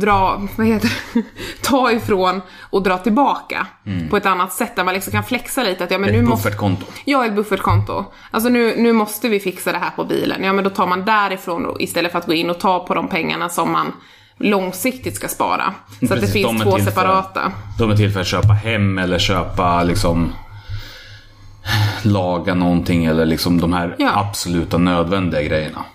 Speaker 2: dra, vad heter det, ta ifrån och dra tillbaka på ett annat sätt där man liksom kan flexa lite att ja men nu
Speaker 4: Ett
Speaker 2: måste
Speaker 4: buffertkonto.
Speaker 2: Ja, ett buffertkonto. Alltså nu, nu måste vi fixa det här på bilen. Ja, men då tar man därifrån istället för att gå in och ta på de pengarna som man långsiktigt ska spara. Så att det
Speaker 4: Precis, de
Speaker 2: finns
Speaker 4: är
Speaker 2: två
Speaker 4: till för-
Speaker 2: separata.
Speaker 4: De är till för att köpa hem eller köpa liksom laga någonting eller liksom de här
Speaker 2: Ja.
Speaker 4: absoluta nödvändiga grejerna.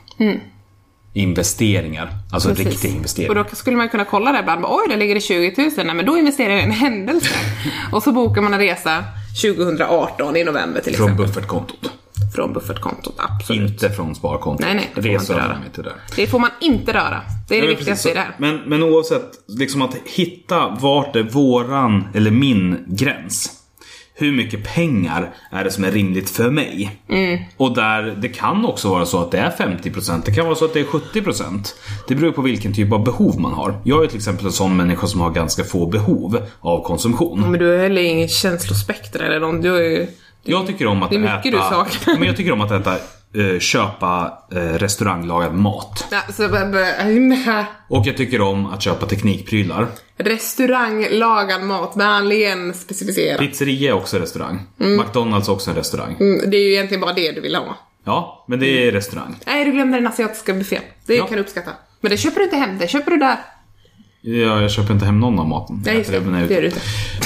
Speaker 4: Investeringar, alltså
Speaker 2: Precis.
Speaker 4: riktiga
Speaker 2: Och
Speaker 4: investeringar.
Speaker 2: då skulle man kunna kolla det ibland. Oj, där ligger det 20 000. Nej, men då investerar jag i en händelse. och så bokar man en resa 2018 i november till
Speaker 4: Från
Speaker 2: exempel.
Speaker 4: buffertkontot.
Speaker 2: Från buffertkontot, absolut.
Speaker 4: Inte från sparkontot.
Speaker 2: Nej, nej, det får man
Speaker 4: Resor
Speaker 2: inte röra.
Speaker 4: de inte där.
Speaker 2: Det får man inte röra. Det är det
Speaker 4: Ja,
Speaker 2: viktigaste i det här.
Speaker 4: Men, men oavsett, liksom att hitta vart är våran, eller min gräns. Hur mycket pengar är det som är rimligt för mig?
Speaker 2: Mm.
Speaker 4: Och där det kan också vara så att det är 50%, det kan vara så att det är 70%. Det beror på vilken typ av behov man har. Jag är till exempel en sån människa som har ganska få behov av konsumtion.
Speaker 2: Men du har heller inget känslospektra eller någon. Du är ju...
Speaker 4: Jag tycker om att
Speaker 2: Det är mycket
Speaker 4: äta...
Speaker 2: du saknar.
Speaker 4: men jag tycker om att äta, eh, köpa eh, restauranglagad mat. Och jag tycker om att köpa teknikprylar.
Speaker 2: Restauranglagad mat, vänligen specificera.
Speaker 4: Pizzeria är också restaurang. McDonalds är också en restaurang.
Speaker 2: Mm, det är ju egentligen bara det du vill ha.
Speaker 4: Ja, men det är restaurang.
Speaker 2: Nej, du glömde den asiatiska buffén. Det
Speaker 4: Ja.
Speaker 2: kan du uppskatta. Men det köper du inte hem, det köper du där.
Speaker 4: Ja, jag köper inte hem någon av maten.
Speaker 2: Nej, just det.
Speaker 4: är
Speaker 2: Det
Speaker 4: ute.
Speaker 2: gör du inte.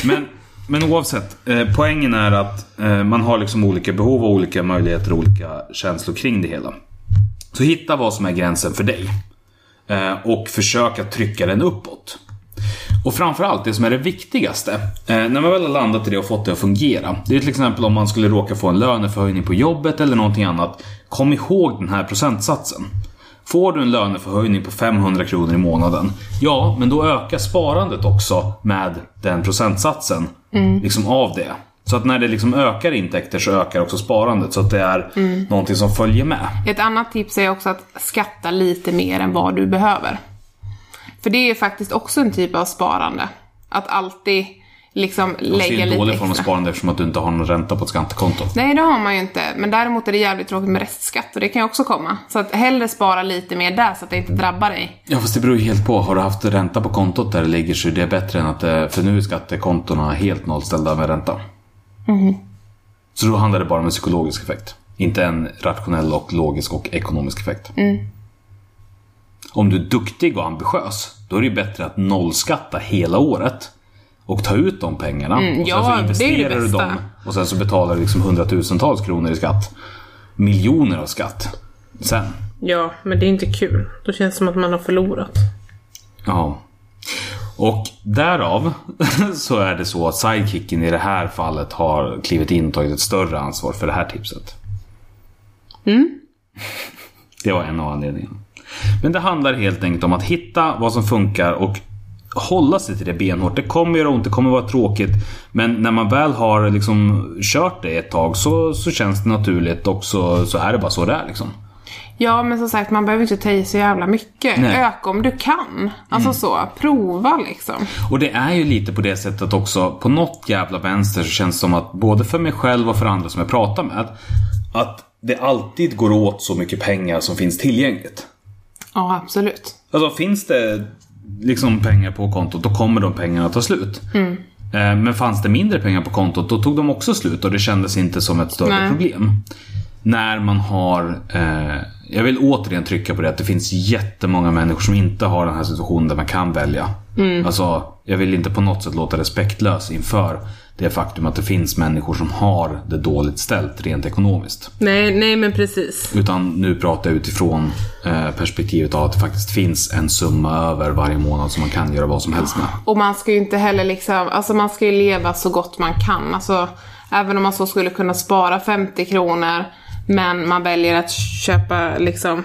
Speaker 1: Men, men oavsett, eh, poängen är att eh, man har liksom olika behov och olika möjligheter och olika känslor kring det hela. Så hitta vad som är gränsen för dig. Eh, och försök att trycka den uppåt. Och framförallt det som är det viktigaste, eh, när man väl har landat i det och fått det att fungera. Det är till exempel om man skulle råka få en löneförhöjning på jobbet eller någonting annat. Kom ihåg den här procentsatsen. Får du en löneförhöjning på 500 kronor i månaden, ja, men då ökar sparandet också med den procentsatsen. Liksom av det. Så att när det liksom ökar intäkter så ökar också sparandet. Så att det är någonting som följer med.
Speaker 2: Ett annat tips är också att skatta lite mer än vad du behöver. För det är faktiskt också en typ av sparande. Att alltid liksom
Speaker 4: Det är
Speaker 2: lägga
Speaker 4: en
Speaker 2: lite
Speaker 4: dålig form av
Speaker 2: extra.
Speaker 4: sparande eftersom att du inte har någon ränta på ett skattekonto.
Speaker 2: Nej, det har man ju inte. Men däremot är det jävligt tråkigt med restskatt och det kan ju också komma. Så att hellre spara lite mer där så att det inte drabbar dig.
Speaker 4: Ja fast det beror ju helt på. Har du haft ränta på kontot där det ligger så är det bättre än att det, För nu är skattekontona helt nollställda med ränta. Så då handlar det bara om en psykologisk effekt. Inte en rationell och logisk och ekonomisk effekt. Om du är duktig och ambitiös, då är det ju bättre att nollskatta hela året. Och ta ut de pengarna. och sen
Speaker 2: ja,
Speaker 4: så
Speaker 2: det är det
Speaker 4: investerar du dem. Och sen så betalar du liksom hundratusentals kronor i skatt. Miljoner av skatt. Sen.
Speaker 2: Ja, men det är inte kul. Då känns det som att man har förlorat.
Speaker 4: Ja. Och därav så är det så att sidekicken i det här fallet har klivit in och tagit ett större ansvar för det här tipset. Det var en av anledningarna. Men det handlar helt enkelt om att hitta vad som funkar och hålla sig till det benhårt. Det kommer göra ont, det kommer vara tråkigt. Men när man väl har liksom kört det ett tag så, så känns det naturligt och så, så är det bara så det är liksom.
Speaker 2: Ja, men som sagt, man behöver inte ta i så jävla mycket.
Speaker 4: Nej.
Speaker 2: Öka om du kan. Alltså så, prova liksom.
Speaker 4: Och det är ju lite på det sättet också, på något jävla vänster så känns det som att både för mig själv och för andra som jag pratar med, att det alltid går åt så mycket pengar som finns tillgängligt.
Speaker 2: Ja, absolut.
Speaker 4: Alltså finns det liksom pengar på kontot, då kommer de pengarna ta slut. Eh, Men fanns det mindre pengar på kontot, då tog de också slut och det kändes inte som ett större
Speaker 2: Nej.
Speaker 4: problem. När man har, eh, jag vill återigen trycka på det, att det finns jättemånga människor som inte har den här situationen där man kan välja. Alltså, jag vill inte på något sätt låta respektlös inför det faktum att det finns människor som har det dåligt ställt rent ekonomiskt.
Speaker 2: Nej, nej men precis.
Speaker 4: Utan nu pratar jag utifrån eh, perspektivet av att det faktiskt finns en summa över varje månad som man kan göra vad som helst med.
Speaker 2: Och man ska ju inte heller liksom, alltså man ska ju leva så gott man kan. Alltså, även om man så skulle kunna spara 50 kronor, men man väljer att köpa liksom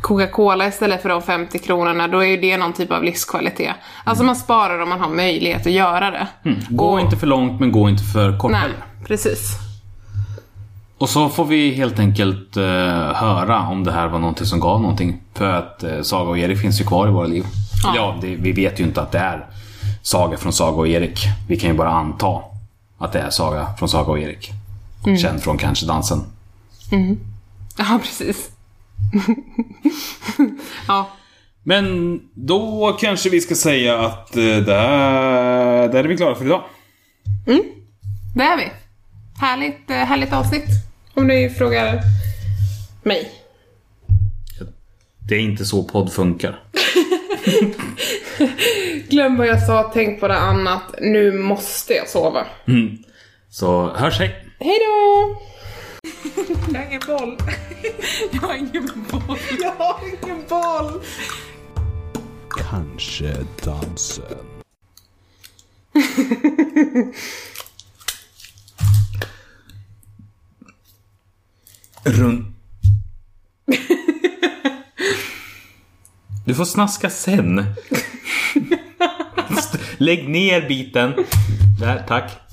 Speaker 2: Coca-Cola istället för de 50 kronorna, då är ju det någon typ av livskvalitet. Alltså man sparar om man har möjlighet att göra det.
Speaker 4: Gå
Speaker 2: Och-
Speaker 4: inte för långt men gå inte för kort
Speaker 2: Nej,
Speaker 4: heller.
Speaker 2: precis.
Speaker 4: Och så får vi helt enkelt eh, höra om det här var någonting som gav någonting. För att eh, Saga och Erik finns ju kvar i våra liv.
Speaker 2: Ja.
Speaker 4: Ja, det, vi vet ju inte att det är Saga från Saga och Erik. Vi kan ju bara anta att det är Saga från Saga och Erik.
Speaker 6: Känd från kanske dansen.
Speaker 2: Ja, precis. ja.
Speaker 6: Men då kanske vi ska säga att eh, där, där är vi klara för idag.
Speaker 2: Det är vi. Härligt, eh, härligt avsnitt. Om du frågar mig.
Speaker 4: Det är inte så podd funkar.
Speaker 2: Glöm vad jag sa, tänk på det annat. Nu måste jag sova.
Speaker 4: Så hörs hej!
Speaker 2: Hej då! Jag har ingen boll. Jag har ingen boll. Jag har ingen boll.
Speaker 7: Kanske dansen.
Speaker 4: Run. Du får snaska sen. Lägg ner biten. Där, tack.